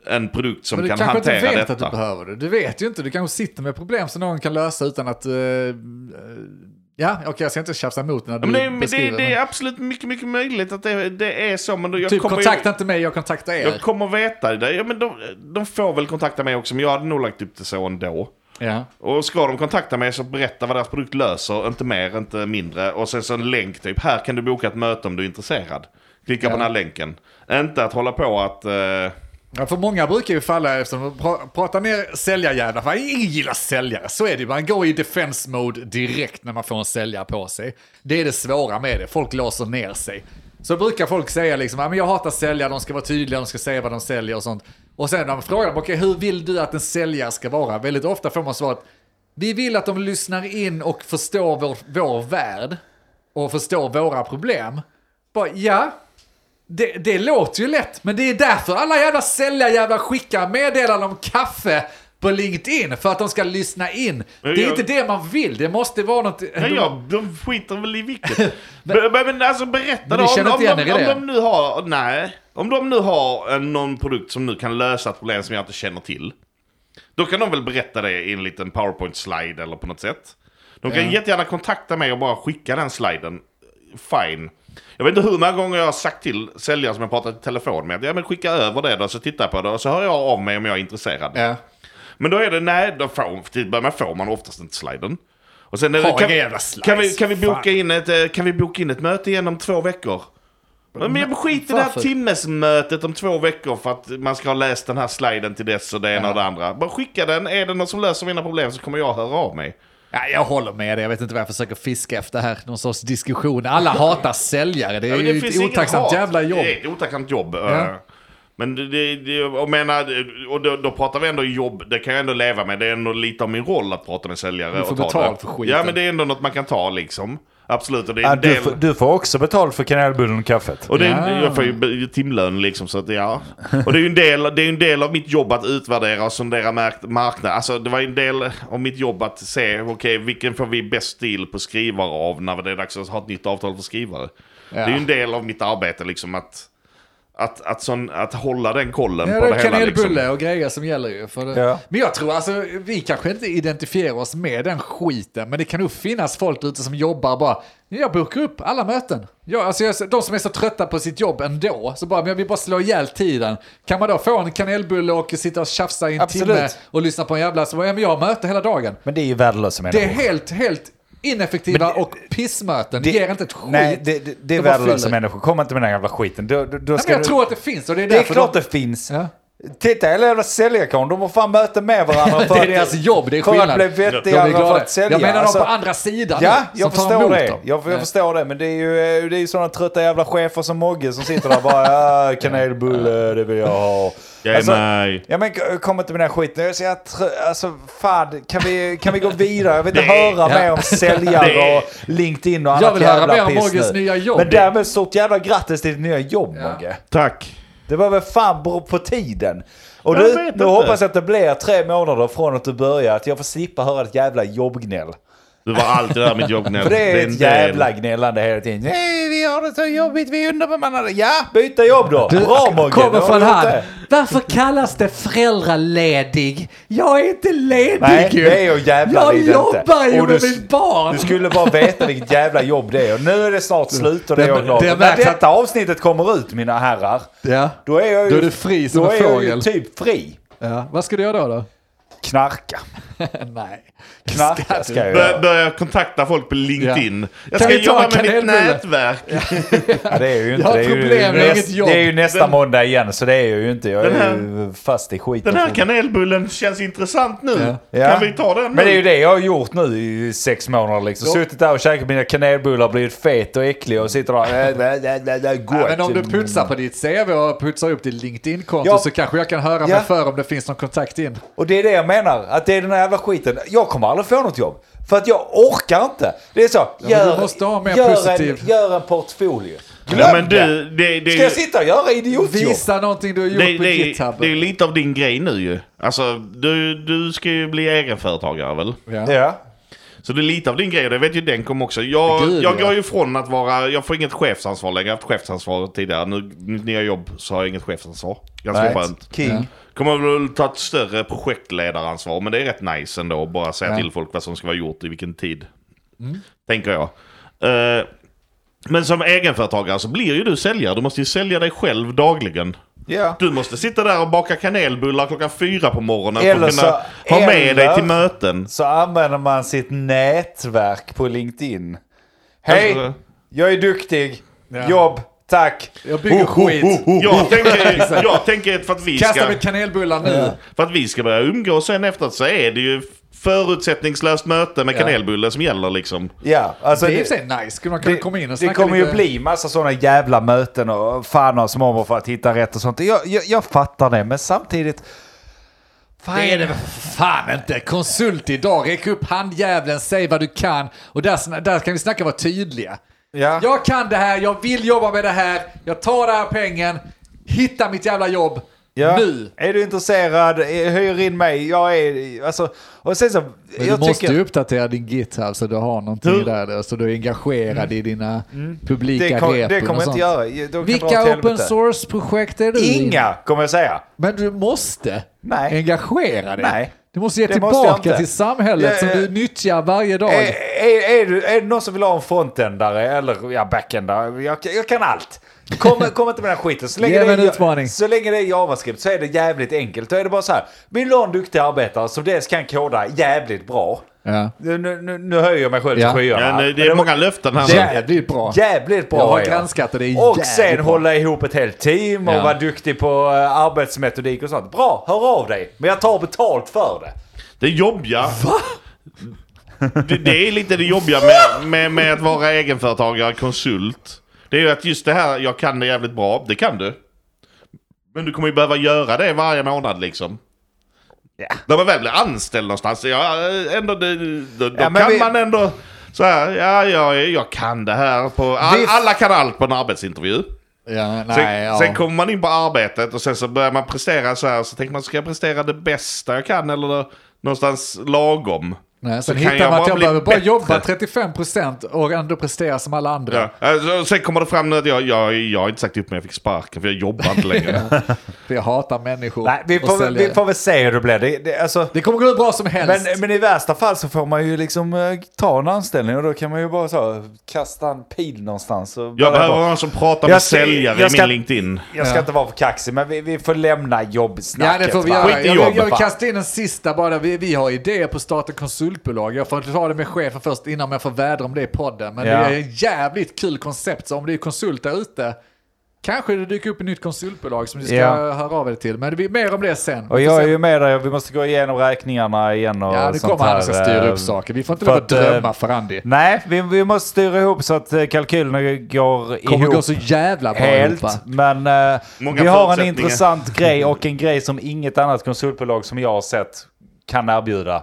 en produkt som Men du kan kanske inte hantera vet detta. att du behöver det. Du vet ju inte, du kanske sitter med problem som någon kan lösa utan att... eh, ja, okej, jag ska inte tjafsa emot när du Men det, men det, beskriver. det är absolut mycket, mycket möjligt att det, det är så. Men då, jag typ kommer kontakta inte mig, jag kontaktar er. Jag kommer veta det. Ja, men de, de får väl kontakta mig också, men jag hade nog lagt upp det så ändå. Ja. Och ska de kontakta mig så berätta vad deras produkt löser, inte mer, inte mindre. Och sen så en länk typ, här kan du boka ett möte om du är intresserad. Klicka Ja. på den här länken. Inte att hålla på att... eh, Ja, för många brukar ju falla eftersom att pra- prata ner säljarjävlar. För ingen gillar säljare, så är det ju. Man går i defense mode direkt när man får en säljare på sig. Det är det svåra med det, folk låser ner sig. Så brukar folk säga liksom, "Ja, men jag hatar säljare, de ska vara tydliga, de ska säga vad de säljer och sånt. Och sen när man frågar, okej hur vill du att en säljare ska vara? Väldigt ofta får man svaret, vi vill att de lyssnar in och förstår vår, vår värld och förstår våra problem. Bara, ja, det, det låter ju lätt, men det är därför alla jävla säljarjävlar skickar meddelanden om kaffe på LinkedIn, för att de ska lyssna in. Men Det är jag- inte det man vill, det måste vara något... Nej, ja, de skiter väl i vilket. [laughs] men, men, alltså berätta Men då. Om, om, igen de, om de nu har, nej. Om de nu har en, någon produkt som nu kan lösa ett problem som jag inte känner till. Då kan de väl berätta det i en liten powerpoint-slide eller på något sätt. De kan Ja. jättegärna kontakta mig och bara skicka den sliden. Fine. Jag vet inte hur många gånger jag har sagt till säljare som jag pratat i telefon med ja, men skicka över det då så tittar jag på det och så hör jag av mig om jag är intresserad. Ja. Men då är det, nej, då får, med får man oftast inte sliden. Och sen kan, jävla kan, vi, kan, vi boka fan. in ett, eh, kan vi boka in ett möte igen om två veckor? Men jag skit i det här timmesmötet om två veckor för att man ska ha läst den här sliden till dess och det ena Ja. och det andra. Bara skicka den, är det någon som löser mina problem så kommer jag höra av mig. Ja, jag håller med dig, jag vet inte vad jag försöker fiska efter här. Någon sorts diskussion. Alla hatar säljare, det är Ja, men ju ett otacksamt jävla jobb. Det är ett otacksamt jobb. Ja. eh. Men det, det, det och menar, och då, då pratar vi ändå jobb, det kan jag ändå leva med. Det är ändå lite av min roll att prata med säljare. Du får och ta betalt det. för skiten. Ja men det är ändå något man kan ta liksom. Absolut. Och det är Ja, en du, del... får, du får också betalt för kanelbullen och kaffet. Och det är, Ja. jag får ju timlön liksom så att ja. Och det är ju en del, det är ju en del av mitt jobb att utvärdera och sondera mark- marknaden. Alltså det var en del av mitt jobb att se, okej vilken får vi bäst stil på skrivare av när det är dags att ha ett nytt avtal för skrivare. Det är ju en del av mitt arbete liksom att, att, att, sån, att hålla den kollen Ja, på det det hela. kanelbulle Liksom. och grejer som gäller ju. För det. Ja. Men jag tror alltså, vi kanske inte identifierar oss med den skiten, men det kan nog finnas folk ute som jobbar bara, jag bokar upp alla möten. Ja, alltså jag, de som är så trötta på sitt jobb ändå, så bara, men jag vill bara slå ihjäl tiden. Kan man då få en kanelbulle och sitta och tjafsa i en Absolut. timme och lyssna på en jävla, så bara, ja men jag har möte hela dagen. Men det är ju värdelösa Det människor. är helt, helt ineffektiva det- och pissmöten. Det, ger inte ett skit. Nej, det, det, det är De värdelösa människor. Kom inte med den jävla skiten. Då, då, då Nej, jag du, tror att det finns och det är det är klart de... det finns. Ja. Titta hela jävla säljarkåren, de har fan möten med varandra för [laughs] Det är deras jobb, det är För att skillnad. bli vettigare för att sälja. Jag menar Alltså- de på andra sidan Ja, jag förstår det. Jag, jag Ja. förstår det. Men det är ju eh, det är ju sådana trötta jävla chefer som Mogge som sitter där och bara ja, kanelbulle, det vill jag ha. Jag Alltså, med. Ja men kom inte med den här skiten. Jag säger att, alltså fan, kan vi, kan vi gå vidare? Jag vill inte [laughs] höra Ja. mer om säljare [laughs] och LinkedIn och annat Jag vill höra jävla mer om piss Mogges nu. nya jobb. Men därmed stort jävla grattis till ditt nya jobb Ja. Mogge. Tack. Det var väl fan bra på tiden. Och Jag du, nu inte. hoppas jag att det blir tre månader från att du börjar, att jag får slippa höra ett jävla jobbgnäll. Du var alltid där mitt jobbgnäll. [laughs] För det är ett jävla gnällande hela tiden. Nej, vi har det så jobbigt, vi är underbemannade. Ja, byta jobb då. Bra Mogge. Kommer från han. Varför kallas det föräldraledig? Jag är inte ledig Nej, ju. det är jag jävla Jag inte. jobbar ju Och med du- mitt barn. Du skulle bara veta vilket jävla jobb det är. Och nu är det snart slut och det är Det- jag glad det När att- detta avsnittet kommer ut, mina herrar, Ja. då är jag ju, Då är du fri som då är jag ju typ fri. ja. Vad ska du göra då? då? Knarka. [laughs] Nej. Knarka ska jag Bör, göra. börja kontakta folk på LinkedIn. Jag Kan ska jobba med mitt nätverk. Ja, det är ju inte. Jag har det, är ju problem, jag har näst- inget jobb. det är ju nästa Den- måndag igen, så det är jag ju inte. Jag är Den här- ju fast i skiten. Den här kanelbullen känns intressant nu. Ja. Kan vi ta den nu? Men det är ju det jag har gjort nu i sex månader liksom. Ja. Suttit där och käkat mina kanelbullar, blivit fet och äcklig och sitter där. Gott. Ja, men om du putsar på ditt CV och putsar upp ditt LinkedIn-konto Ja. så kanske jag kan höra Ja. mig för om det finns någon kontakt in. Och det är det jag menar, att det är den här jävla skiten. Jag kommer aldrig få något jobb. För att jag orkar inte. Det är så, gör, du måste ha mer gör, positiv- en, gör en portfolio. Glöm Ja, men du, det, det, Ska jag sitta och göra idiotjobb? Visa någonting du har gjort det, på det, GitHub. det är lite av din grej nu ju. Alltså, du, du ska ju bli egenföretagare väl? ja. Ja. Så det är lite av din grej och det vet ju den kom också. Jag, Gud, jag ja. går ju från att vara, jag får inget chefsansvar längre. Jag har haft chefsansvar tidigare. Nu, mitt nya jobb så har jag inget chefsansvar. Ganska Nej, skönt. King. Kommer väl ta ett större projektledaransvar, men det är rätt nice ändå. att Bara säga Ja. till folk vad som ska vara gjort i vilken tid. Tänker jag. Eh, men som egenföretagare så blir ju du säljare. Du måste ju sälja dig själv dagligen. Ja. Du måste sitta där och baka kanelbullar klockan fyra på morgonen Eller för att kunna så- ha med dig till möten. Så använder man sitt nätverk på LinkedIn. Hej, jag är duktig. Ja. Jobb, tack. Jag bygger skit. Jag tänker, [laughs] jag tänker för att vi Kasta ska... med kanelbullar nu. För att vi ska börja umgås sen efteråt så är det ju förutsättningslöst möte med Ja. kanelbulle som gäller liksom. Ja, alltså Det är sig nice. Man kunna det, komma in och det kommer ju lite... bli massa sådana jävla möten och fan och småmor för att hitta rätt och sånt. Jag, jag, jag fattar det, men samtidigt... Fan, Det är det fan inte. Konsult idag. Räck upp handjävlen, säg vad du kan. Och där, där kan vi snacka vara tydliga. Ja. Jag kan det här, jag vill jobba med det här. Jag tar den här pengen. Hitta mitt jävla jobb. Ja. Nu. Är du intresserad, eh, hyr in mig. Jag är... Alltså, och sen så... Men jag du måste tycker, ju uppdatera din GitHub så du har någonting Hur? där. Så du är engagerad i dina publika det, kom, det kommer jag inte göra. Vilka open source-projekt är du i? Inga, kommer jag säga. Men du måste Nej. engagera dig. Nej. Du måste ge Det måste tillbaka inte. till samhället Ja, som du nyttjar varje dag. Är, är, är, du, är det någon som vill ha en frontändare eller ja, backendare? Jag, jag kan allt. Kom, [laughs] kom inte med den här skiten. Så länge, det är, så länge det är JavaScript så är det jävligt enkelt. Då är det bara så här. Vill du ha en duktig arbetare som dels kan koda jävligt bra. Ja. Nu, nu, nu höjer jag mig själv Ja. till skyarna. Ja, det, det är många löften här. Jävligt bra. Jävligt bra Jag har granskat och det är Och sen bra. hålla ihop ett helt team och Ja. vara duktig på eh, arbetsmetodik och sånt. Bra, hör av dig. Men jag tar betalt för det. Det jobbiga... Det, det är lite det jobbiga med, med, med att vara egenföretagare, konsult. Det är ju att just det här, jag kan det jävligt bra. Det kan du. Men du kommer ju behöva göra det varje månad liksom. Ja. När man väl blir anställd någonstans, ja, ändå, då, då Ja, kan vi- man ändå... Så här, ja, ja, jag kan det här. På, all, alla kan allt på en arbetsintervju. Ja, nej, Sen, ja. sen kommer man in på arbetet och sen så börjar man prestera så här. Så tänker man, ska jag prestera det bästa jag kan eller någonstans lagom? Nej, så sen kan hittar jag man bara att jag bli behöver bara jobba 35% och ändå prestera som alla andra. Ja. Alltså, sen kommer det fram nu att jag, jag, jag har inte sagt upp mig, jag fick sparken för jag jobbar inte längre. [laughs] För jag hatar människor. Nej, vi får, vi får väl se hur det blir. Det, det, alltså, Det kommer gå hur bra som helst. men, men i värsta fall så får man ju liksom eh, ta en anställning och då kan man ju bara så kasta en pil någonstans. Och Jag bara- behöver någon som pratar med Jag ska- säljare jag ska- i min LinkedIn. Jag ska Ja. inte vara för kaxig, men vi, vi får lämna Ja, jobbsnacket. det får vi göra. Jag, jag, jag vill kasta in en sista bara. Vi, vi har idéer på starta konsultbolag. Jag får ta det med chefen först innan jag får vädra om det i podden. Men Ja. det är ett jävligt kul koncept. Så om det är konsult där ute, Kanske det dyker upp ett nytt konsultbolag som ni ska Ja. höra av er till. Men det blir mer om det sen. Och jag är ju med där, vi måste gå igenom räkningarna igen och Ja, det sånt kommer han ska här, styra eh, upp saker. Vi får inte lov att att, eh, drömma för Andy. Nej, vi, vi måste styra ihop så att eh, kalkylerna går kommer ihop gå så jävla bra helt. ihop? Men eh, Många vi har en intressant grej och en grej som inget annat konsultbolag som jag har sett kan erbjuda.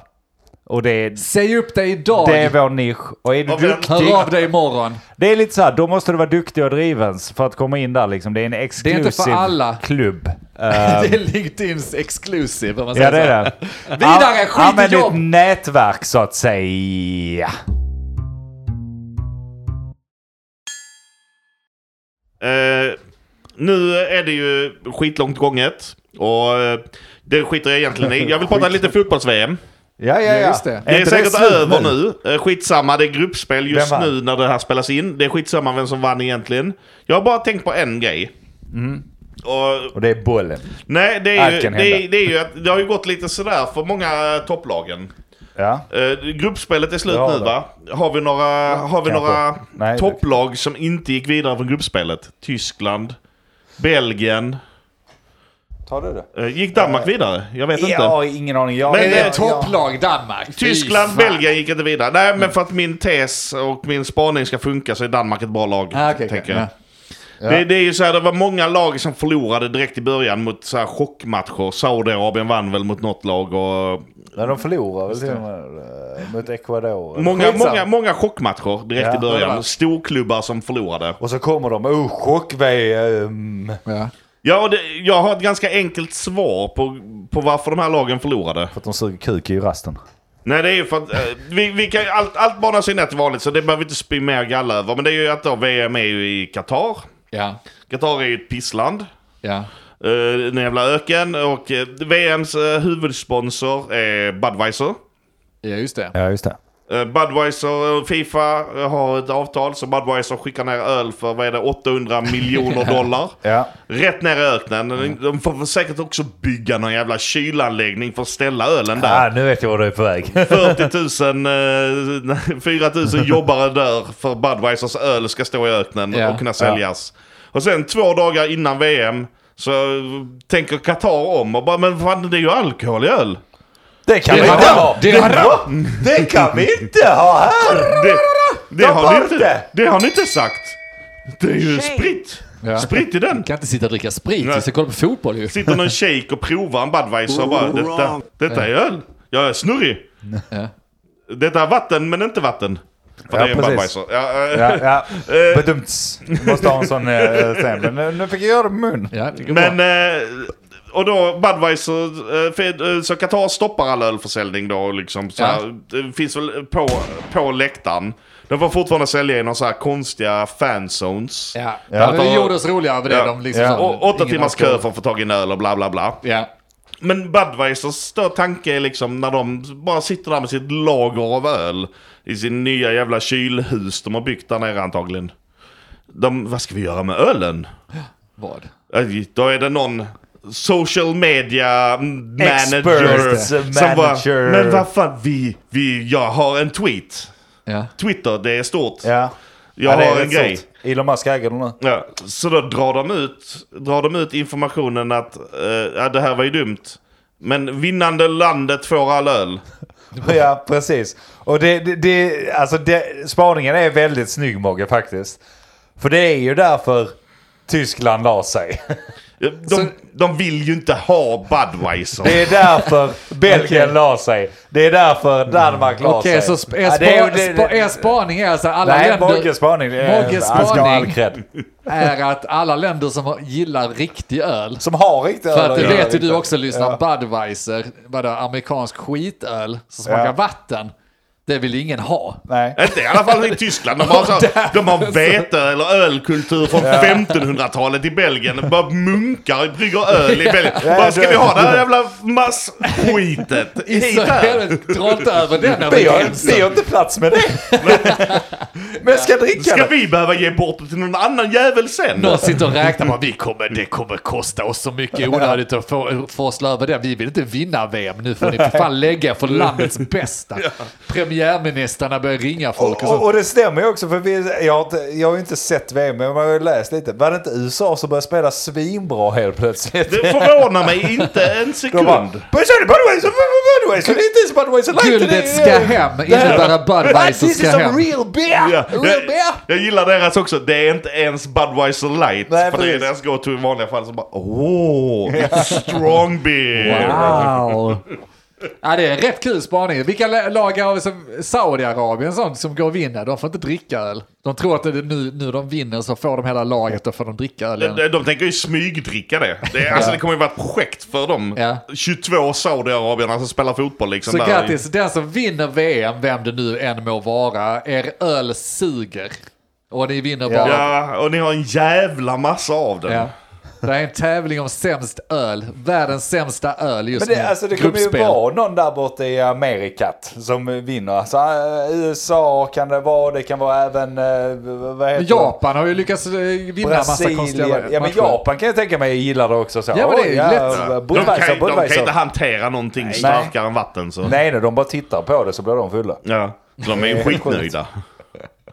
Och det är, Säg upp dig idag. det är vår nisch. Och är du Och duktig, Hör av dig imorgon. det är lite så här, då måste du vara duktig och drivens för att komma in där liksom. Det är en exklusiv inte för alla. klubb. [laughs] det är Eh, LinkedIns exclusive. Om man ja, säger det är så. det. [laughs] Vidare, skit i Använd jobb. ditt nätverk så att säga. Eh, nu är det ju skitlångt gånget. Och eh, det skiter jag egentligen i. Jag vill prata lite fotbolls-VM. Ja, ja, Ja, just det. Är Det är inte säkert slut över nu. Eh, Skitsamma, det är gruppspel just nu när det här spelas in. Det är skitsamma vem som vann egentligen. Jag har bara tänkt på en grej. Mm. Och, Och det är bollen. nej, det är, ju, det, är, det är ju att det har ju gått lite sådär för många topplagen. Ja. Eh, gruppspelet är slut Ja, nu det. va? Har vi några, har vi några Nej, det- topplag som inte gick vidare från gruppspelet? Tyskland, Belgien. Tar du det? Eh, gick Danmark vidare? Jag vet inte. Ja, ingen aning. Jag, Men, Är det eh, ett topplag Danmark? Tyskland, fan. Belgien gick inte vidare. Nej, men för att min tes och min spaning ska funka så är Danmark ett bra lag. Ah, okej, tänker jag. Ja. Det, det är ju så här, det var många lag som förlorade direkt i början mot så här chockmatcher. Saudiarabien vann väl mot något lag och Nej, de förlorar väl till och med eh, mot Ecuador. många, många, många chockmatcher direkt Ja, i början. var- Storklubbar som förlorade. Och så kommer de, oh chock-VM. Ja. Ja, det, jag har ett ganska enkelt svar på, på varför de här lagen förlorade. För att de suger kuk i rasten. Nej, det är ju för att eh, vi, vi kan, allt, allt banar sig ner till vanligt så det behöver vi inte spy mer galla över. Men det är ju att då VM är ju i Qatar. Ja. Qatar är ju ett pissland. Ja. Uh, en jävla öken och eh, VMs uh, huvudsponsor är Budweiser. Ja, just det. Ja, just det. Uh, Budweiser, och Fifa eh, har ett avtal så Budweiser skickar ner öl för vad är det, 800 [laughs] miljoner dollar. Ja. Rätt ner i öknen. De får säkert också bygga någon jävla kylanläggning för att ställa ölen där. Ah, nu vet jag var du är på väg. [laughs] 40 000, eh, 4 000 [laughs] jobbare dör för Budweisers öl ska stå i öknen Ja. och kunna säljas. Och sen två dagar innan VM så tänker Qatar om och bara men fan det är ju alkohol i öl. Det kan Det vi har inte ha! Det. Det kan vi inte ha här! Det, det, har, ni inte, det. har ni inte sagt. Det är ju sprit. Ja. Sprit i den. kan inte sitta och dricka sprit. Nej. Vi ska kolla på fotboll ju. Sitter någon shejk och provar en Budweiser och bara [laughs] detta, detta är öl. Jag är snurrig. Ja. Detta är vatten men inte vatten. För Ja, det är en. Budweiser. Ja, eh, Ja, ja. [laughs] Eh. Bedumts. Måste ha en sån eh, sen. Men nu, nu fick jag göra det med mun. Ja, det går Men, bra. Och då Budweiser, eh, för- eh, så Qatar stoppar all ölförsäljning då liksom. Så Ja. här, det finns väl på, på läktaren. De får fortfarande sälja i några så här konstiga fanzones. Ja, Ja. ja. det gjorde oss roligare med det. Ja. De liksom Ja. Och åtta timmars kö för att få tag i en öl och bla bla bla. Ja. Men Budweisers då tanke är liksom när de bara sitter där med sitt lager av öl i sin nya jävla kylhus de har byggt där nere antagligen. De, vad ska vi göra med ölen? Vad? Äh, Då är det någon social media manager Experts, som manager. bara, men vad fan, vi, vi, jag har en tweet. Ja. Twitter, det är stort. Ja. Jag ja, har en grej. stort. Elon Musk äger den. Ja, så då drar de ut, drar de ut informationen att ja, det här var ju dumt. Men vinnande landet får all öl. [laughs] Ja, precis. Och det, det, det, alltså det, spaningen är väldigt snygg Mogge faktiskt. För det är ju därför Tyskland la sig. [laughs] De, de vill ju inte ha Budweiser. Det är därför Belgien la sig. Det är därför Danmark la Okej, sig. så sp- er, Ja, spa, det är det- spa, er spaning är alltså alla Nej, länder... Mogges spaning. det är- Mogges spaning. är att alla länder som har- gillar riktig öl Som har riktigt För öl att det vet ju du också lyssnar, Ja. Budweiser, vadå, amerikansk skitöl som smakar Ja. vatten. Det vill ingen ha. Nej. Inte i alla fall i Tyskland. De har, så, de har vete eller ölkultur från 1500-talet i Belgien. Bara munkar brygger öl i Belgien. Ja, Bara, ska vi ha det här jävla massskitet hit här? dra inte över den över Vi har, gränsen. vi har inte plats med det. Men jag ska dricka Ska det. vi behöva ge bort det till någon annan jävel sen? Någon sitter och räknar på vi kommer, det kommer kosta oss så mycket onödigt att få, forsla över det. Vi vill inte vinna VM. Nu får ni för fan lägga för landets bästa. Premiärministrarna börjar ringa folk och Och, och, det stämmer ju också för vi, jag, har inte, jag har ju inte sett VM men jag har ju läst lite. Var det inte USA som började spela svinbra helt plötsligt? Det förvånar mig inte en [laughs] sekund. bara, Budweiser, Budweiser, Budweiser, Budweiser. Guldet det är- ska hem, inte det här- bara Budweiser This is ska some hem. real beer! Real jag, jag gillar deras också. Det är inte ens Budweiser light. Nej, för det är precis. deras go-to i vanliga fall. Så bara, åh, strong beer. Wow. Ja, det är en rätt kul spaning. Vilka la- lag har vi som Saudiarabien sånt som går och vinner? De får inte dricka öl. De tror att nu, nu de vinner så får de hela laget, då får de dricka öl. De, de tänker ju smygdricka det. Det, är, alltså, det kommer ju vara ett projekt för dem. Ja. 22 Saudiarabierna som spelar fotboll liksom. Så där. grattis, den som vinner VM, vem det nu än må vara, er öl suger. Och ni vinner bara. Ja, och ni har en jävla massa av den. Ja. Det är en tävling om sämst öl. Världens sämsta öl just Men det, nu. alltså, det kommer ju vara någon där borta i Amerikat som vinner. Alltså, äh, USA kan det vara, det kan vara även... Äh, vad heter det? Japan har ju lyckats eh, vinna massa konstiga Brasilien. Ja men matcher. Japan kan jag tänka mig gillar det också. Så. Ja, men det är ju Oj, lätt. De kan, Budweiser, de kan Budweiser. inte hantera någonting starkare än vatten. Så. Nej, nej, de bara tittar på det så blir de fulla. Ja, så de är ju Det skitnöjda.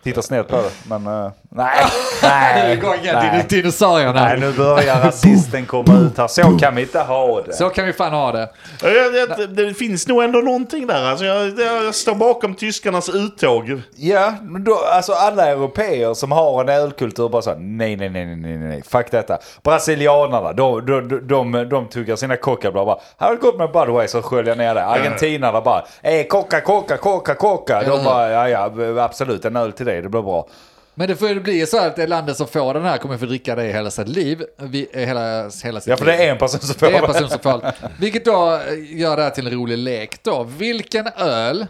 Tittar snett på det, men uh, nej. Nu [laughs] är Nej, det igång igen, nej. dinosaurierna. nej, nu börjar [laughs] rasisten komma ut här. Så kan vi inte ha det. Så kan vi fan ha det. Jag- jag- Det finns nog ändå någonting där. Alltså jag, jag står bakom tyskarnas uttåg. Ja, men då, alltså alla europeer som har en ölkultur bara så nej, nej, nej, nej, nej, nej, fuck detta. Brasilianarna, de, de, de, de, de tuggar sina cockablar bara, här har det gått med Budweiser och skölja ner det. Argentinarna bara, eh, coca, coca, coca, coca. De bara, ja, ja, absolut, en öl till dig, det blir bra. Men det får ju bli så att det landet som får den här kommer få dricka det hela sitt liv. Vi, eh, hela, hela sitt Ja, för det är en person som får Det är en person som får. Vilket då eh, gör det här till en rolig lek då. Vilken öl,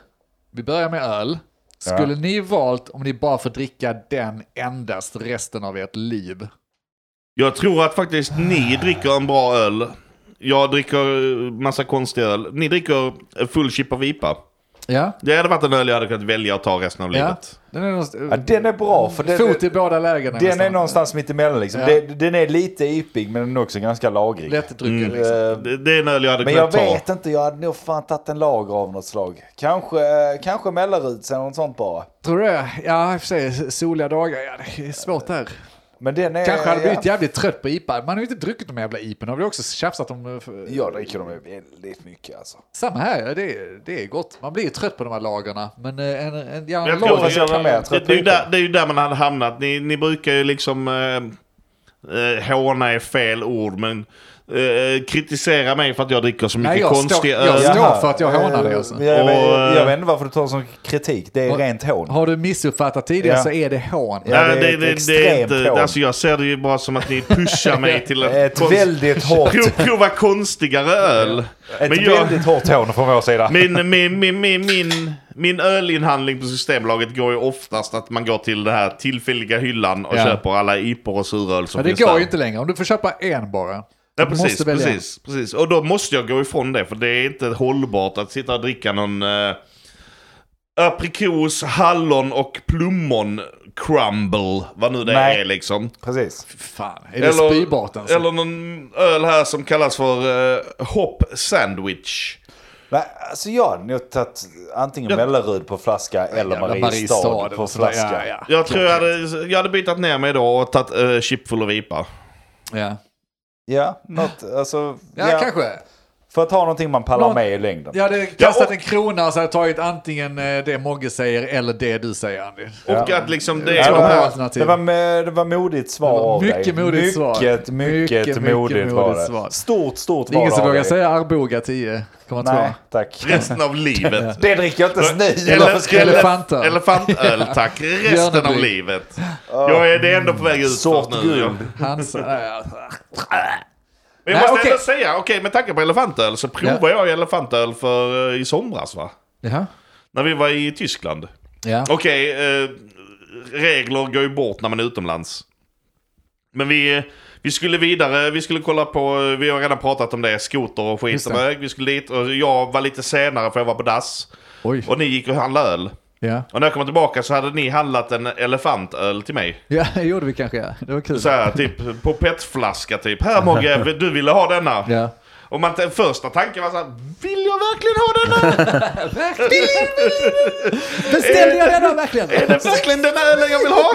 vi börjar med öl, skulle ni valt om ni bara får dricka den endast resten av ert liv? Jag tror att faktiskt ni dricker en bra öl. Jag dricker eh, massa konstig öl. Ni dricker full chip av IPA. Ja. Det hade varit en öl jag hade kunnat välja att ta resten av ja. livet. Den är, någonstans- Ja, den är bra, för den, Fot i båda lägena. den är någonstans mitt emellan liksom. Ja. Den, den är lite ipig men den är också ganska lagrig. Lättdrucken Mm. liksom. Eh, Det, det är en öl jag hade Men jag kunnat ta. vet inte, jag hade nog fan tagit en lager av något slag. Kanske, eh, kanske Melleruds eller något sånt bara. Tror du det? Ja, i och för sig soliga dagar. Ja, det är svårt där. Men den är... Kanske hade ja. blivit jävligt trött på IPA. Man har ju inte druckit de jävla IPA. har vi också tjafsat om. eh, Jag dricker dem väldigt mycket alltså. Samma här, det är, det är gott. Man blir ju trött på de här lagarna. Men eh, en, en, ja, en Jag lager- jag var med, jag tror det, det, är ju där, det är ju där man hade hamnat. Ni, ni brukar ju liksom... Eh, eh, håna är fel ord, men... Eh, kritisera mig för att jag dricker så mycket Nej, jag konstig står- öl. jag står- för att jag hånar dig, Eh, alltså. Jag, jag, Och, jag, eh, vet inte varför du tar det som kritik. Det är Och- rent hån. Har du missuppfattat tidigare Ja. så är det hån. Ja, Ja, det är det, det, det är extremt inte, hån. alltså jag ser det ju bara som att ni pushar mig till [laughs] att Ett konst- väldigt hårt, Prov, prova konstigare öl. ett Men jag, väldigt hårt hån från vår sida. min, min, min, min, min, min ölinhandling på Systembolaget går ju oftast att man går till den här tillfälliga hyllan och Ja. köper alla IPor och suröl som Men det finns går där. ju inte längre. Om du får köpa en bara. Ja, precis, precis, precis. Och då måste jag gå ifrån det, för det är inte hållbart att sitta och dricka någon uh, aprikos, hallon och plommon crumble, vad nu det Nej. är liksom. Precis. Fan, är det spybart alltså? eller någon öl här som kallas för uh, hop sandwich. Nej, alltså jag hade nog tagit antingen Ja. Mellerud på flaska eller Jävla Mariestad på och sådär. flaska. Ja, ja. Jag tror jag hade, jag hade bytt ner mig då och tagit uh, chip full av IPA. ja. Ja, något, alltså, Ja, ja, kanske. För att ha någonting man pallar Någon- med i längden. Jag hade kastat Ja, och- en krona så hade jag tagit antingen eh, det Mogge säger eller det du säger Andy. Och att liksom det Ja, det, var, det, var, med- det var modigt svar Det var mycket dig. modigt svar. Mycket, mycket, Mycket, mycket modigt var modigt det. svar. Stort, stort Det är ingen var som vågar säga Arboga 10. Kommer Nej, två. tack. Resten av livet. Det dricker jag inte ens nu. Skulle- Elefantöl. Elefantöl, tack. Resten av livet. Jag är det är ändå på väg ut Sort nu. guld. Äh, Men jag Nej, måste okej. ändå säga, okej med tanke på elefantöl så provade jag elefantöl för eh, i somras va? Jaha. När vi var i Tyskland. Ja. Okej, eh, regler går ju bort när man är utomlands. Men vi, vi skulle vidare, vi skulle kolla på, vi har redan pratat om det, skoter och skit och väg. Vi skulle dit och jag var lite senare för jag var på dass. Oj. Och ni gick och handlade öl. Ja. Och när jag kom tillbaka så hade ni handlat en elefantöl till mig. ja, [laughs] det gjorde vi kanske. Ja. Det var kul. Så här, typ på petflaska typ. Här Mogge, [laughs] du ville ha denna. Ja. Och man, första tanken var så här, vill jag verkligen ha denna? [laughs] Beställde jag denna verkligen? Är det verkligen den ölen jag vill ha?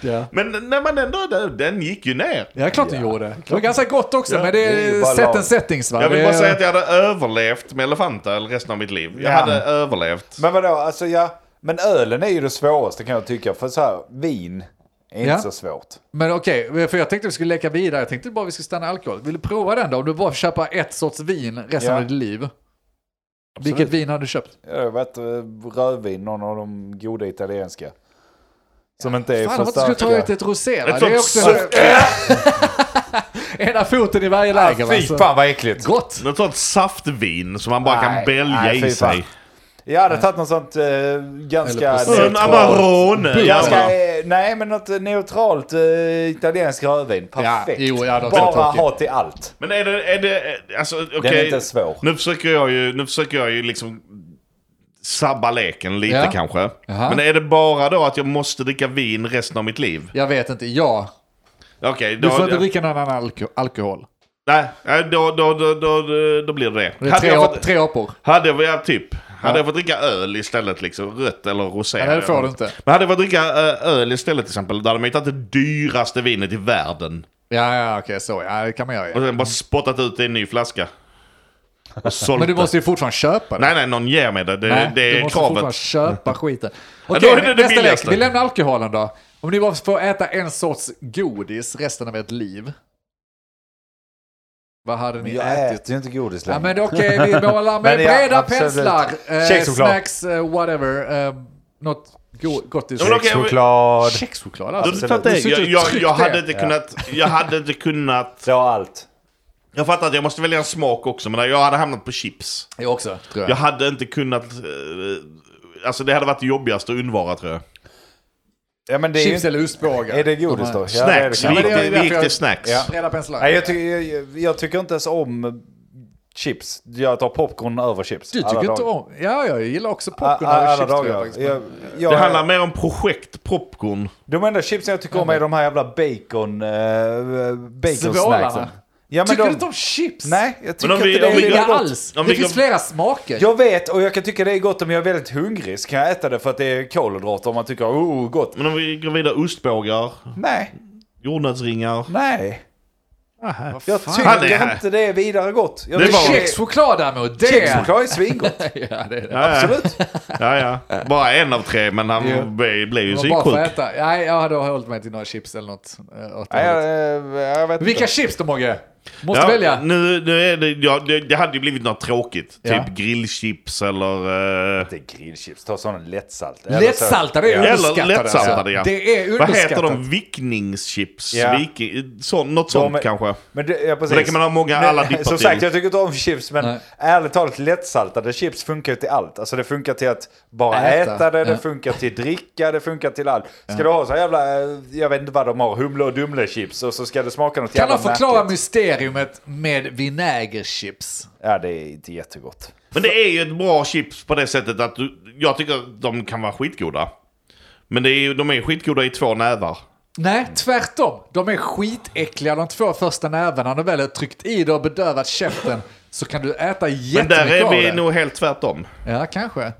Ja. Men när man ändå, den, den gick ju ner. Ja, klart den gjorde. Det var ganska gott också, men det är är set settings va? Jag vill bara är- säga att jag hade överlevt med elefantöl resten av mitt liv. Jag Ja. hade överlevt. Men vadå, alltså ja. Men ölen är ju det svåraste kan jag tycka. För så här, vin är Ja. inte så svårt. Men okej, för jag tänkte vi skulle leka vidare. Jag tänkte bara vi skulle stanna alkohol. Vill du prova den då? Om du bara köpa ett sorts vin resten Ja. av ditt liv. Vilket vin har du köpt? Jag varit eh, rödvin, någon av de goda italienska. Som inte är Fan, för om inte skulle ta ut starka. ett rosé va? Ett Det är också [laughs] ena foten i varje läger? Fy Så- fan vad äckligt. Gott! Något sånt saftvin som man bara kan Nej, bälja nej, i fan. sig. Jag hade tagit något sånt eh, ganska. En Amarone. Ganska, Ja, eh, nej men något neutralt eh, italienskt rödvin. Perfekt. jo, ja, de är Bara ha till allt. Men är det, är det, alltså okej. Den är inte svår. Nu försöker jag ju, nu försöker jag ju liksom sabba leken lite Ja. kanske. Jaha. Men är det bara då att jag måste dricka vin resten av mitt liv? Jag vet inte, ja. Du då... får inte dricka någon annan alko- alkohol. Nej, då, då, då, då, då blir det det. Det Hade tre, jag fått, tre apor. hade jag, ja, typ, hade jag fått dricka öl istället, liksom, rött eller rosé. Nej, det får du inte. Men hade jag fått dricka eh, öl istället till exempel, då hade man ju tagit det dyraste vinet i världen. Ja, ja, okej, så. Ja, det kan man göra. Och Ja. sen bara spottat ut det i en ny flaska. Men du det. måste ju fortfarande köpa det. Nej, nej, någon ger mig det. Det, Nej, det du är måste fortfarande kravet. köpa skiten. [laughs] Okej, det det nästa lek. billigaste. Vi lämnar alkoholen då. Om ni bara får äta en sorts godis resten av ert liv. Vad hade ni Jag ätit? äter ju inte godis Ja, längre. men okej, vi [laughs] målar med Men ja, breda absolut. penslar. Eh, Kexchoklad. snacks, eh, whatever. Eh, något go- gottis. Ja. Kexchoklad Du, alltså. det. Du sitter Jag, och jag, jag hade det. inte Ja. kunnat... Jag hade inte kunnat... Så allt. Jag fattar att jag måste välja en smak också, men jag hade hamnat på chips. Jag också, tror jag. Jag hade inte kunnat... eh, Alltså det hade varit det jobbigaste att undvara tror jag. Ja, men det är, Chips ju, eller ostbågar. är det godis då? här- Ja, det är det Snacks, vi men det är gick till- jag- snacks. Ja. Penslar. Nej, jag, tycker, jag, jag tycker inte ens om chips. Jag tar popcorn över chips. Du tycker inte om... Ja, jag gillar också popcorn över Alla chips. jag dagar. faktiskt. Jag, jag, Det handlar mer om projekt popcorn. De enda chipsen jag tycker om är de här jävla bacon... Uh, bacon Svålarna. snacksen. Ja, men Tycker de, du inte om chips? Nej, jag tycker om vi- inte det om vi är gott. alls. Om Det finns flera smaker. Jag vet och jag kan tycka det är gott om jag är väldigt hungrig. Så kan jag äta det för att det är kolhydrater och man tycker oh gott. Men om vi går vidare, ostbågar, Nej, jordnötsringar. nej. Vad Jag tycker är- inte det är vidare gott. Jag Det var- Kexchoklad däremot, det... Kexchoklad är svingott. [laughs] ja, det är det. Ja, ja. Absolut. Ja, ja. Bara en av tre, men han blev, blev ju Det psyksjuk. äta. Nej, jag hade hållit mig till några chips eller något. eh, det Nej, jag, eh, jag vet Vilka inte. chips då Mogge? Måste Ja, välja. Nu, nu är det, ja, det, det hade ju blivit något tråkigt. Ja. Typ grillchips eller... eh, Det är grillchips. Ta sådana lättsalt. Lättsaltade är Eller underskattat. lättsaltade, alltså. ja. Det är vad underskattat. heter de? Vickningschips? Ja. Viking, så, något sånt är- kanske. Men det, ja, precis. Det kan man ha många alla dippar Som till. sagt, jag tycker inte om chips, men Nej. ärligt talat lättsaltade chips funkar ju till allt. Alltså det funkar till att bara Äta. äta, det, det Ja. funkar till dricka, det funkar till allt. Ska du ha så jävla, eh, jag vet inte vad de har, humle och dumle chips och så ska det smaka något Kan jävla de förklara märkligt. Mysteriumet med vinägerchips? Ja, det är inte jättegott. Men det är ju ett bra chips på det sättet att du, jag tycker att de kan vara skitgoda. Men det är, ju- de är skitgoda i två nävar. Nej, tvärtom. De är skitäckliga de två första nävarna. När du väl har tryckt i det och bedövat käften så kan du äta Men jättemycket där är av vi det. nog helt tvärtom. Ja, kanske.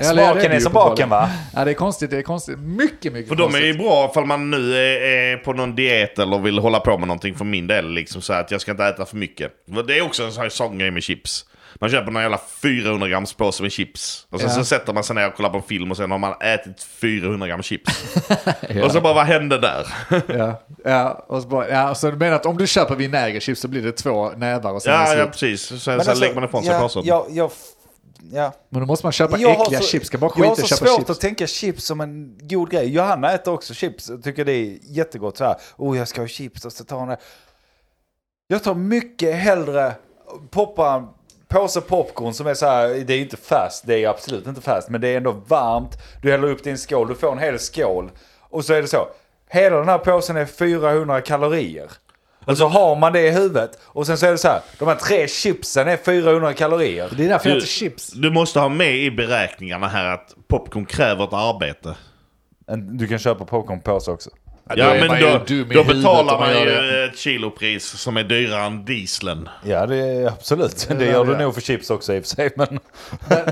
Smaken är som baken va? Ja, det är konstigt. Det är konstigt. Mycket, mycket För de är konstigt. ju bra ifall man nu är, är på någon diet eller vill hålla på med någonting för min del. Liksom så att jag ska inte äta för mycket. Det är också en sån här sån grej med chips. Man köper någon jävla 400 grams påse med chips. Och sen Ja. så sätter man sig ner och kollar på en film och sen har man ätit 400 gram chips. [laughs] Och så bara, vad hände där? Ja, ja, och så, bara, ja, så du menar att om du köper vinägerchips så blir det två nävar och sen ja, ja, precis. Sen, sen alltså, lägger man ifrån sig ja, påsen. ja, ja, ja. Men då måste man köpa Jag har äckliga så- chips. Ska bara Jag skita har i så svårt chips. att tänka chips som en god grej. Johanna äter också chips och tycker det är jättegott. Så här, oh jag ska ha chips och så tar hon det. Jag tar mycket hellre poppa en påse popcorn som är så här, det är inte fast, det är absolut inte fast, men det är ändå varmt. Du häller upp din skål, du får en hel skål. Och så är det så, hela den här påsen är 400 kalorier. Och så har man det i huvudet. Och sen så är det så här, de här tre chipsen är 400 kalorier. Det är därför jag äter chips. du måste ha med i beräkningarna här att popcorn kräver ett arbete. Du kan köpa popcornpåse också. Ja, men man då, då betalar man ju det. ett kilopris som är dyrare än dieseln. Ja, det är absolut. Det gör du det. nog för chips också i och för sig. Men [laughs]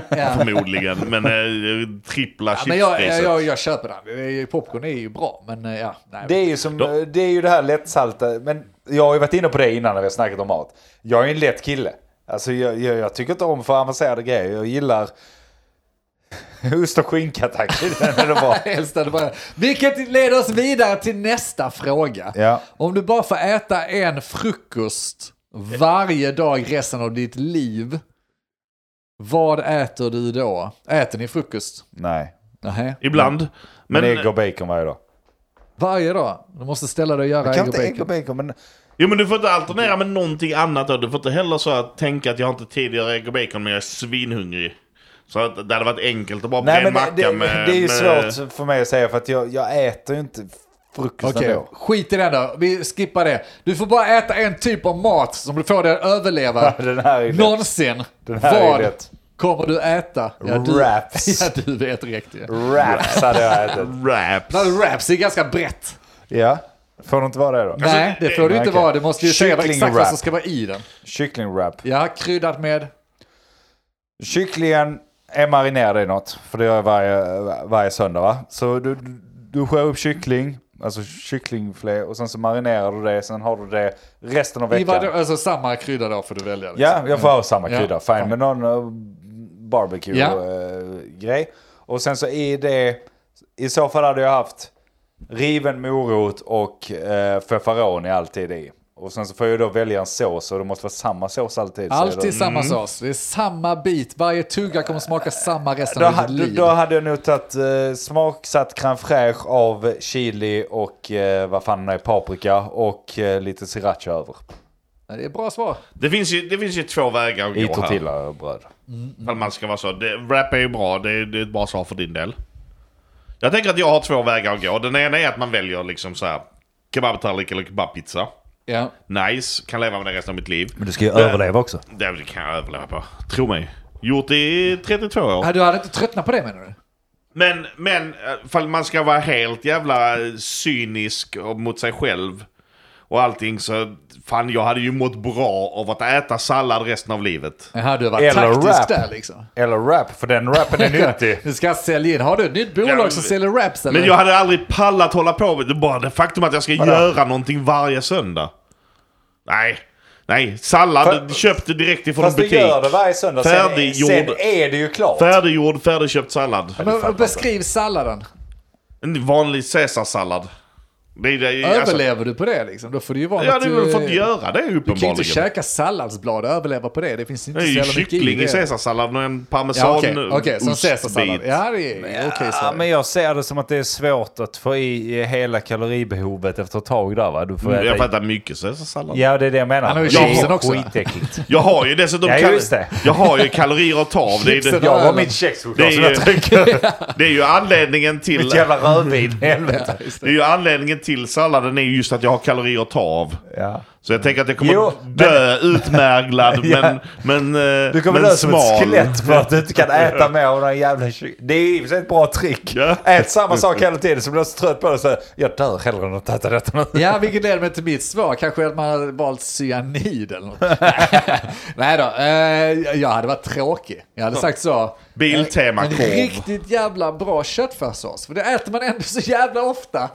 Ja. Förmodligen. men eh, trippla Ja, men jag, jag, chipspriset. jag, jag köper den. Det Popcorn är ju bra, men eh, ja. Nej. det är ju som, Då- det är ju det här lättsalta. Men jag har ju varit inne på det innan när vi har snackat om mat. Jag är en lätt kille. Alltså jag, jag, jag tycker inte om för avancerade grejer. Jag gillar [laughs] ost och skinka tack. Det bara... [laughs] Vilket leder oss vidare till nästa fråga. Ja. Om du bara får äta en frukost varje dag resten av ditt liv, vad äter du då? Äter ni frukost? Nej. Nej. Ibland. Men, Men, ägg och bacon varje dag. Varje dag? Du måste ställa dig och göra Jag kan ägg och inte ägg och bacon. bacon men jo, men du får inte alternera med någonting annat då. Du får inte heller så att tänka att jag har inte tid att göra ägg och bacon men jag är svinhungrig. Så att det hade varit enkelt att bara Nej en men macka det, det, med... det är ju med- svårt för mig att säga för att jag, jag äter ju inte frukost Okej, ändå. skit i den då. Vi skippar det. Du får bara äta en typ av mat som du får dig att överleva. Den här är. Någonsin. Den här är Vad lätt. kommer du äta? du, Wraps. [laughs] Ja, du vet rätt ju. Wraps hade jag ätit. Wraps. Men Wraps är ganska brett. Ja, får det inte vara det då? Nej, det får du inte okej. vara. Du måste ju säga exakt vad som ska vara i den. Kycklingwrap. Ja, kryddat med... Kycklingen är marinerad i något, för det gör jag varje, varje söndag va? Så du, du, skär upp kyckling, alltså kycklingfilé och sen så marinerar du det, sen har du det resten av veckan. vad, alltså samma krydda då får du välja. Liksom. Ja, jag får ha samma Ja. krydda. Fine, Ja. med någon uh, Ja. barbecue-grej. och sen så i det, i så fall hade jag haft riven morot och uh, feferoni alltid i. Och sen så får jag då välja en sås och det måste vara samma sås alltid. Så Alltid då, samma sås. Det är samma bit. Varje tugga kommer smaka samma resten då, av ditt liv. då hade jag nog tagit uh, smaksatt crème fraîche av chili och uh, vad fan det är, paprika och uh, lite sriracha över. Det är bra svar. Det finns, ju, det finns ju två vägar att I gå här. tortillabröd. Ifall man ska vara så. Det, wrap är ju bra, det är, det är ett bra svar för din del. Jag tänker att jag har två vägar att gå. Den ena är att man väljer liksom så här kebabtallrik eller kebabpizza. Ja. Nice, kan leva med det resten av mitt liv. Men du ska ju Men- överleva också. Det kan jag överleva på. Tro mig. Gjort det i 32 år. Ja, Du hade inte tröttnat på det menar du? Men, men eh, ifall man ska vara helt jävla cynisk mot sig själv och allting så fan jag hade ju mått bra av att äta sallad resten av livet. Jaha, du har varit Eller taktisk wrap. där liksom. Eller wrap, för den rappen är [laughs] nyttig. Du ska sälja in. Har du ett nytt bolag Ja, som säljer wraps eller? Men jag hade aldrig pallat hålla på med det. Bara det faktum att jag ska Vadå? göra någonting varje söndag. Nej, nej. Sallad Fa- köpt direkt ifrån Fast en butik. gör det varje söndag, sen, Färdiggjord. sen är det ju klart. Färdiggjord, färdigköpt sallad. Men beskriv salladen. En vanlig caesarsallad. Det det alltså, Överlever du på det liksom? Då får du ju vara jag något, hade väl eh, fått göra det Du kan ju inte uppenbarligen. käka salladsblad och överleva på det. Det finns inte Det är så ju kyckling i det. caesarsallad och en parmesan Ja, okej. Som caesarsallad. Ja, det är okej Ja, svar. men jag ser det som att det är svårt att få i hela kaloribehovet efter ett tag där va? Du får Mm, Jag får äta mycket caesarsallad. Ja, det är det jag menar. Han har ju Det är chipsen också. Skitäckligt. Jag har ju dessutom Ja, just det. Jag har ju kalorier att ta av. Det är, det, Jag har mitt kexchoklad Det som är jag ju- trycker. [laughs] det är ju anledningen till... Mitt jävla rödvin, [laughs] helvete. Det är ju anledningen till salladen är ju just att jag har kalorier att ta av. Ja. Så jag tänker att jag kommer Jo, dö [laughs] utmärglad Ja. men, men, eh, Du kommer men dö som ett smal. skelett för att du inte kan [laughs] äta mer av den jävla Det är i och för sig ett bra trick. Ja. Ät samma sak hela tiden så blir du så trött på det så jag dör hellre än att äta detta. Ja, vilket leder mig till mitt svar. Kanske att man hade valt cyanid eller något. [laughs] Nej då, eh, jag hade varit tråkig. Jag hade sagt så. Biltema-korv. En riktigt jävla bra köttfärssås. För det äter man ändå så jävla ofta.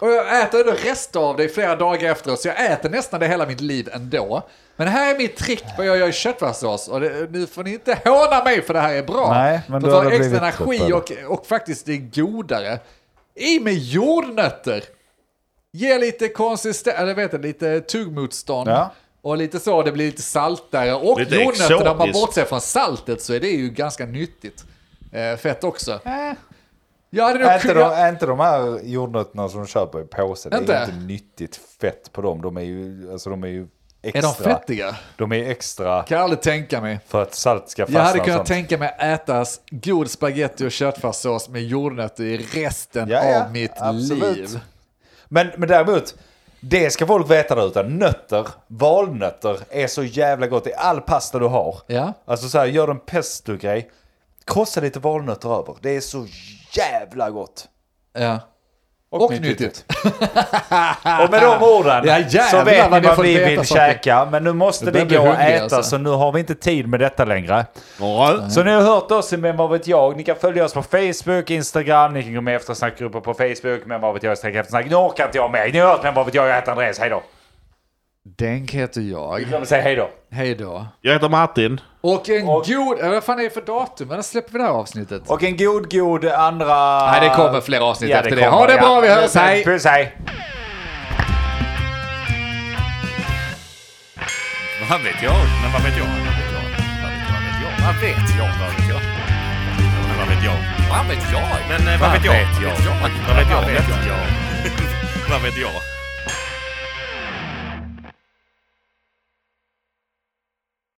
Och jag äter ändå rester av det i flera dagar efteråt, så jag äter nästan det hela mitt liv ändå. Men här är mitt trick på vad jag gör i köttfärssås. Och det, nu får ni inte håna mig för det här är bra. Nej, men för då har det extra energi och, och faktiskt det är godare. I med jordnötter. Ge lite konsistens, eller vet du, lite tuggmotstånd. Ja. Och lite så, det blir lite saltare. Och Lite jordnötter, om man bortser från saltet så är det ju ganska nyttigt. Eh, fett också. Jag hade nog Är inte, de, är inte de här jordnötterna som de köper i påse, det är Inte? inte nyttigt fett på dem. De är ju, alltså de är ju Är extra. de fettiga? De är extra Kan jag aldrig tänka mig. för att salt ska fastna Jag hade kunnat tänka mig äta s- god spaghetti och köttfärssås med jordnötter i resten Ja, ja, av mitt absolut. liv. Men, men däremot, Det ska folk veta där ute. Nötter, valnötter är så jävla gott i all pasta du har. Ja. Alltså så här, gör en pesto-grej. Krossa lite valnötter över. Det är så jävla gott. Ja. Och nyttigt. [laughs] Och med de orden Ja, jävlar så vet ni vad vi vill saker. käka. Men nu måste börjar gå och äta alltså. så nu har vi inte tid med detta längre. Ja. Så ni har hört oss i Men vad vet jag. Ni kan följa oss på Facebook, Instagram. Ni kan gå med i eftersnackgrupper på Facebook. Men vad vet jag, eftersnack. Nu orkar inte jag med. Ni har hört Men vad vet jag. Jag heter Andreas. Hej då. Denk heter jag. Glöm att säga hej då. Hej då. Jag heter Martin. Och en Och- god... eh, Vad fan är det för datum? När släpper vi det här avsnittet? Och en god, god andra... Nej, det kommer fler avsnitt efter det. kommer, Ha det bra, vi hörs. Hej. Puss, hej. Vad vet jag? Men vad vet jag? Vad vet jag? Vad vet jag? Vad vet jag? Men vad vet jag? Vad vet jag? Men eh, vad vet jag? Vad vet jag? Vad vet jag? Vad vet jag? Vad vet jag?